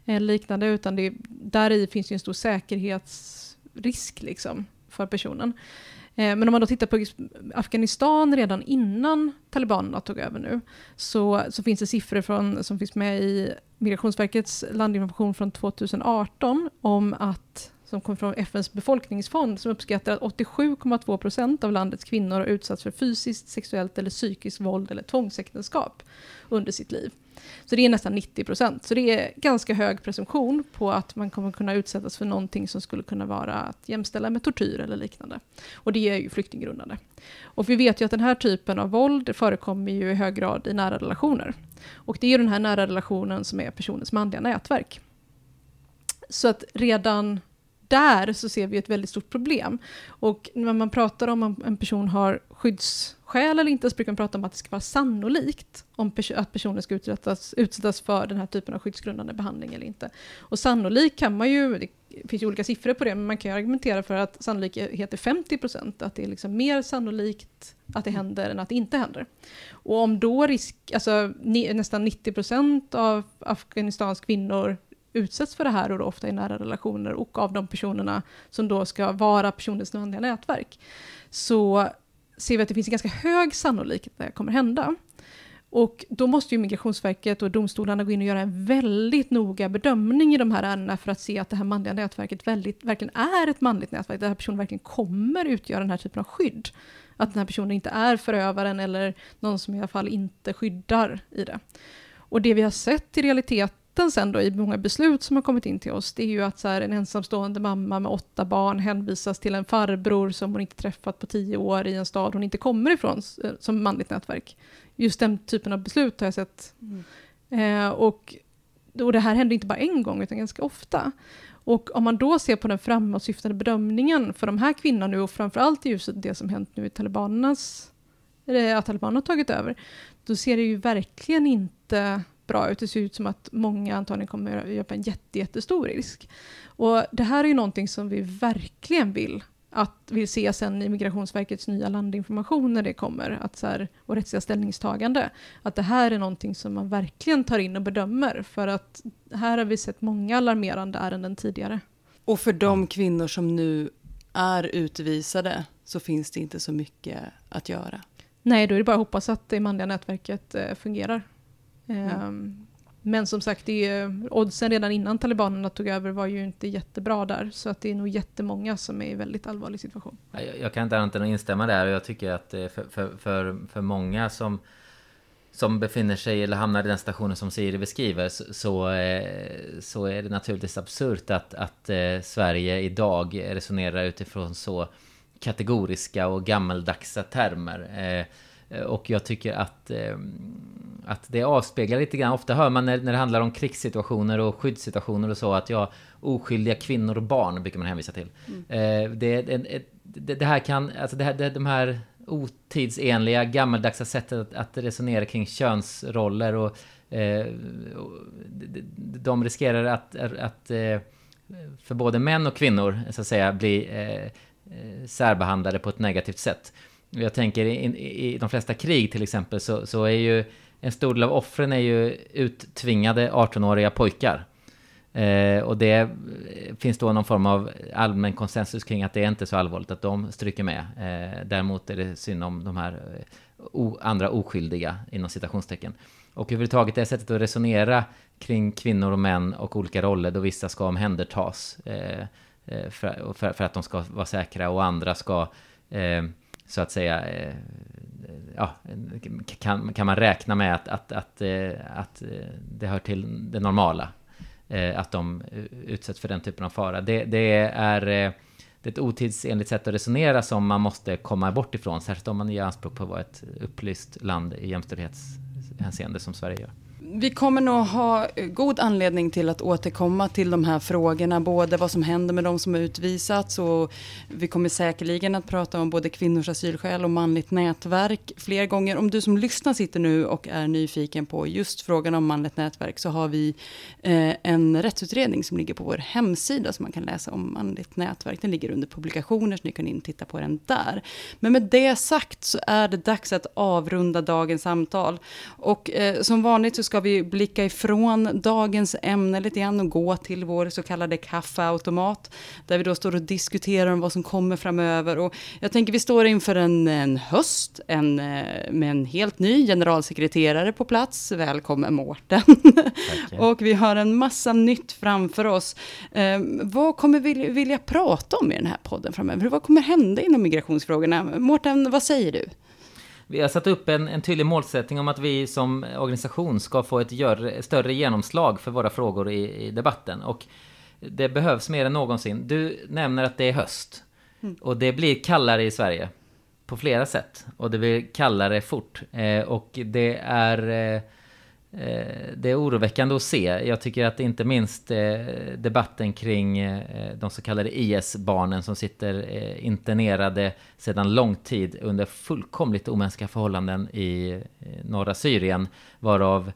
eller liknande, utan det, där i finns ju en stor säkerhetsrisk liksom, för personen. Eh, men om man då tittar på Afghanistan redan innan talibanerna tog över nu, så, så finns det siffror från, som finns med i Migrationsverkets landinformation från 2018 om att som kom från FNs befolkningsfond som uppskattar att 87,2 procent av landets kvinnor har utsatts för fysiskt, sexuellt eller psykiskt våld eller tvångsäktenskap under sitt liv. Så det är nästan 90 procent. Så det är ganska hög presumtion på att man kommer kunna utsättas för någonting som skulle kunna vara att jämställa med tortyr eller liknande. Och det är ju flyktinggrundande. Och vi vet ju att den här typen av våld förekommer ju i hög grad i nära relationer. Och det är ju den här nära relationen som är personens manliga nätverk. Så att redan där så ser vi ett väldigt stort problem. Och när man pratar om att en person har skydds Skäl eller inte, så brukar man prata om att det ska vara sannolikt om pers att personen ska utsättas, utsättas för den här typen av skyddsgrundande behandling eller inte. Och sannolikt kan man ju, det finns ju olika siffror på det, men man kan ju argumentera för att sannolikhet är 50 procent, att det är liksom mer sannolikt att det händer än att det inte händer. Och om då risk, alltså nästan 90 procent av Afghanistans kvinnor utsätts för det här och då ofta i nära relationer och av de personerna som då ska vara personens nödvändiga nätverk, så ser vi att det finns en ganska hög sannolikhet att det kommer hända. Och då måste ju Migrationsverket och domstolarna gå in och göra en väldigt noga bedömning i de här ärendena för att se att det här manliga nätverket väldigt, verkligen är ett manligt nätverk, där den här personen verkligen kommer utgöra den här typen av skydd. Att den här personen inte är förövaren eller någon som i alla fall inte skyddar i det. Och det vi har sett i realitet rätten sen då i många beslut som har kommit in till oss, det är ju att så här, en ensamstående mamma med åtta barn hänvisas till en farbror som hon inte träffat på tio år i en stad hon inte kommer ifrån eh, som manligt nätverk. Just den typen av beslut har jag sett. Mm. Eh, och, och det här händer inte bara en gång utan ganska ofta. Och om man då ser på den framåtsyftande bedömningen för de här kvinnorna nu och framförallt i ljuset det som hänt nu i talibanernas, att talibanerna har tagit över, då ser det ju verkligen inte bra ut. Det ser ut som att många antagligen kommer att göra en jätte, jättestor risk. Och det här är ju någonting som vi verkligen vill att vill se sen i Migrationsverkets nya landinformation när det kommer, att så här, och rättsliga ställningstagande, att det här är någonting som man verkligen tar in och bedömer, för att här har vi sett många alarmerande ärenden tidigare. Och för de kvinnor som nu är utvisade så finns det inte så mycket att göra? Nej, då är det bara att hoppas att det manliga nätverket eh, fungerar. Mm. Men som sagt, det är, oddsen redan innan talibanerna tog över var ju inte jättebra där. Så att det är nog jättemånga som är i väldigt allvarlig situation. Jag, jag kan inte annat än att instämma där. Och jag tycker att för, för, för, för många som, som befinner sig eller hamnar i den stationen som Siri beskriver så, så, eh, så är det naturligtvis absurt att, att eh, Sverige idag resonerar utifrån så kategoriska och gammaldagsa termer. Eh, och jag tycker att att det avspeglar lite grann. Ofta hör man när, när det handlar om krigssituationer och skyddssituationer och så att ja, oskyldiga kvinnor och barn brukar man hänvisa till. Mm. Eh, det, det, det, här kan, alltså det här, det, de här otidsenliga, gammaldags sättet att, att resonera kring könsroller och, eh, de riskerar att, att för både män och kvinnor så att säga bli eh, eh särbehandlade på ett negativt sätt. Jag tänker i, i, de flesta krig till exempel så, så är ju en stor del av offren är ju uttvingade 18-åriga pojkar. Eh, och det eh, finns då någon form av allmän konsensus kring att det är inte så allvarligt att de stryker med. Eh, däremot är det synd om de här eh, o, andra oskyldiga, inom citationstecken. Och överhuvudtaget det sättet att resonera kring kvinnor och män och olika roller då vissa ska omhändertas eh, eh för, för, för, att de ska vara säkra och andra ska så att säga eh, eh, ja, kan, kan man räkna med att, att, att, eh, att det hör till det normala. Att de utsätts för den typen av fara. Det, det är, det är ett otidsenligt sätt att resonera som man måste komma bort ifrån. Särskilt om man gör anspråk på att vara ett upplyst land i jämställdhetshänseende som Sverige gör vi kommer nog ha eh, god anledning till att återkomma till de här frågorna, både vad som händer med de som har utvisats och vi kommer säkerligen att prata om både kvinnors asylskäl och manligt nätverk fler gånger. Om du som lyssnar sitter nu och är nyfiken på just frågan om manligt nätverk så har vi eh, en rättsutredning som ligger på vår hemsida som man kan läsa om manligt nätverk. Den ligger under publikationer så ni kan in och titta på den där. Men med det sagt så är det dags att avrunda dagens samtal. Och eh, som vanligt så ska vi blicka ifrån dagens ämne lite grann och gå till vår så kallade kaffeautomat. Där vi då står och diskuterar om vad som kommer framöver. Och jag tänker vi står inför en, en höst en, eh, med en helt ny generalsekreterare på plats. Välkommen Mårten. (laughs) och vi har en massa nytt framför oss. Eh, vad kommer vi vilja prata om i den här podden framöver? Vad kommer hända inom migrationsfrågorna? Mårten, vad säger du? Vi har satt upp en, en tydlig målsättning om att vi som organisation ska få ett gör, större genomslag för våra frågor i, i, debatten. Och det behövs mer än någonsin. Du nämner att det är höst. Mm. Och det blir kallare i Sverige. På flera sätt. Och det blir kallare fort. Eh, och det är... Eh, Eh, det är oroväckande att se. Jag tycker att inte minst eh, debatten kring eh, de så kallade IS-barnen som sitter internerade sedan lång tid under fullkomligt omänskliga förhållanden i norra Syrien, varav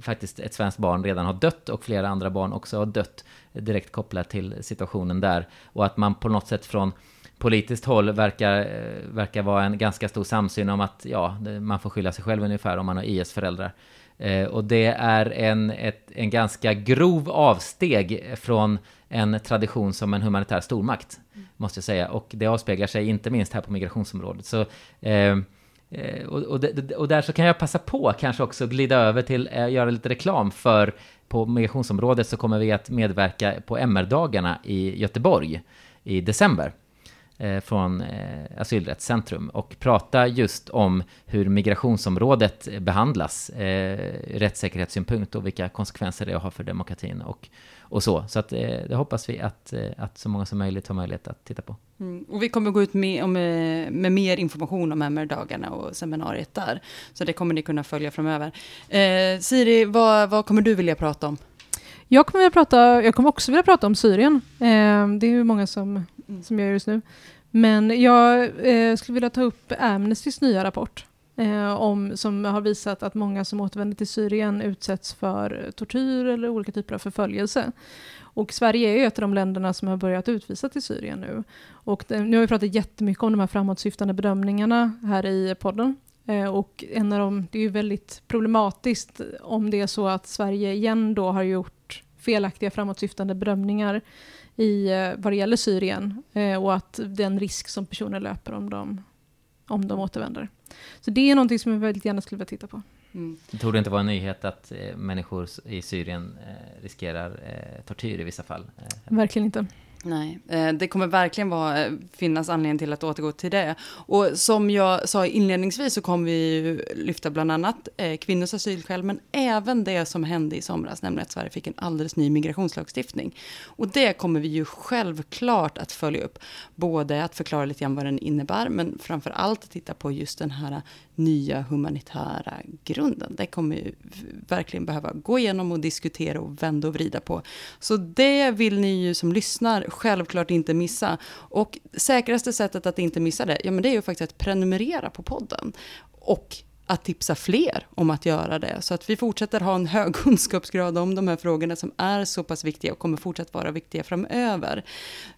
faktiskt ett svenskt barn redan har dött och flera andra barn också har dött direkt kopplat till situationen där. Och att man på något sätt från politiskt håll verkar, eh, verkar vara en ganska stor samsyn om att ja, man får skylla sig själv ungefär om man har IS-föräldrar. Eh, och det är en, ett, en ganska grov avsteg från en tradition som en humanitär stormakt, mm. måste jag säga. Och det avspeglar sig inte minst här på migrationsområdet. Så, eh, eh och, och, och, där så kan jag passa på kanske också glida över till att göra lite reklam för på migrationsområdet så kommer vi att medverka på MR-dagarna i Göteborg i december. Eh, från eh, Asylrättscentrum och prata just om hur migrationsområdet behandlas eh, rättssäkerhetssynpunkt och vilka konsekvenser det har för demokratin och, och så. Så att, eh, det hoppas vi att, eh, att så många som möjligt har möjlighet att titta på. Mm. Och vi kommer gå ut med, med, eh, med mer information om MR-dagarna och seminariet där. Så det kommer ni kunna följa framöver. Eh, Siri, vad, vad kommer du vilja prata om? Jag kommer, prata, jag kommer också vilja prata om Syrien. Eh, det är ju många som, mm. som gör just nu. Men jag eh, skulle vilja ta upp Amnestys nya rapport. Eh, om, som har visat att många som återvänder till Syrien utsätts för tortyr eller olika typer av förföljelse. Och Sverige är ju ett av de länderna som har börjat utvisa till Syrien nu. Och det, nu har vi pratat jättemycket om de här framåtsyftande bedömningarna här i podden. Eh, och en av dem, det är ju väldigt problematiskt om det är så att Sverige igen då har gjort felaktiga framåtsyftande bedömningar i, eh, vad det gäller Syrien eh, och att den risk som personer löper om de, om de återvänder. Så det är någonting som jag väldigt gärna skulle vilja titta på. Mm. Det torde inte vara en nyhet att människor i Syrien riskerar tortyr i vissa fall. Verkligen inte. Nej, eh, det kommer verkligen vara, eh, finnas anledning till att återgå till det. Och som jag sa inledningsvis så kommer vi lyfta bland annat eh, kvinnors asylskäl, men även det som hände i somras, nämligen att Sverige fick en alldeles ny migrationslagstiftning. Och det kommer vi ju självklart att följa upp. Både att förklara lite grann vad den innebär, men framför allt att titta på just den här nya humanitära grunden. Det kommer vi verkligen behöva gå igenom och diskutera och vända och vrida på. Så det vill ni ju som lyssnar självklart inte missa. Och säkraste sättet att inte missa det, ja men det är ju faktiskt att prenumerera på podden. Och att tipsa fler om att göra det. Så att vi fortsätter ha en hög (laughs) kunskapsgrad om de här frågorna som är så pass viktiga och kommer fortsatt vara viktiga framöver.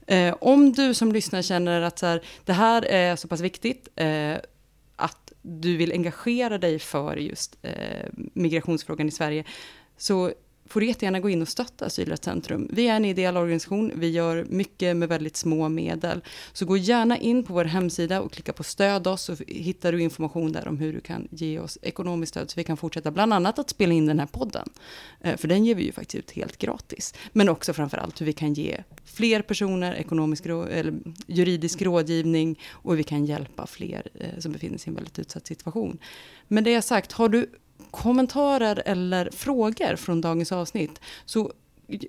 Eh, om du som lyssnar känner att så här, det här är så pass viktigt, eh, att du vill engagera dig för just eh, migrationsfrågan i Sverige, så får du jättegärna gå in och stötta Asylrättscentrum. Vi är en ideell organisation, vi gör mycket med väldigt små medel. Så gå gärna in på vår hemsida och klicka på stöd oss så hittar du information där om hur du kan ge oss ekonomiskt stöd så vi kan fortsätta bland annat att spela in den här podden. Eh, för den ger vi ju faktiskt ut helt gratis. Men också framförallt hur vi kan ge fler personer ekonomisk eller juridisk rådgivning och hur vi kan hjälpa fler eh, som befinner sig i en väldigt utsatt situation. Men det jag sagt, har du kommentarer eller frågor från dagens avsnitt så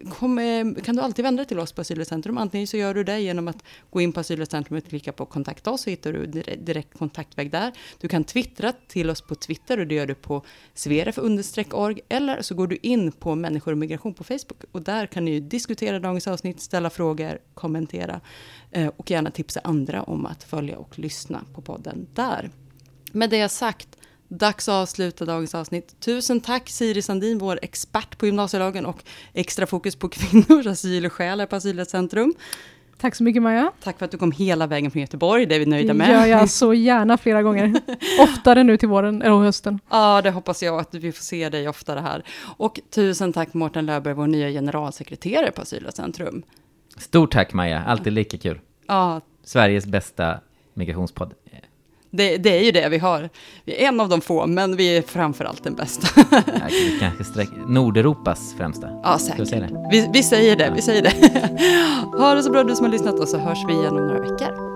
kom, eh, kan du alltid vända dig till oss på Asylcentrum. Antingen så gör du det genom att gå in på Asylcentrum och klicka på kontakta oss så hittar du direkt, direkt kontaktväg där. Du kan twittra till oss på Twitter och det gör du på sveref-org eller så går du in på människor och migration på Facebook och där kan ni diskutera dagens avsnitt, ställa frågor, kommentera eh, och gärna tipsa andra om att följa och lyssna på podden där. Med det sagt Dags att avsluta dagens avsnitt. Tusen tack Siri Sandin, vår expert på gymnasielagen och extra fokus på kvinnors asyl och skäl här på Asylrättscentrum. Tack så mycket Maja. Tack för att du kom hela vägen från Göteborg, det är vi nöjda med. Det gör jag så gärna flera gånger. (laughs) Oftare nu till våren eller hösten. Ja, det hoppas jag att vi får se dig oftare här. Och tusen tack Mårten Löfberg, vår nya generalsekreterare på Asylrättscentrum. Stort tack Maja, alltid lika kul. Ja. Sveriges bästa migrationspodd. Det, det, är ju det vi har. Vi är en av de få, men vi är framförallt den bästa. kanske sträck, Nordeuropas främsta. Ja, säkert. Vi, vi säger det, vi säger det. ha det så bra du som har lyssnat och så hörs vi igen om några veckor.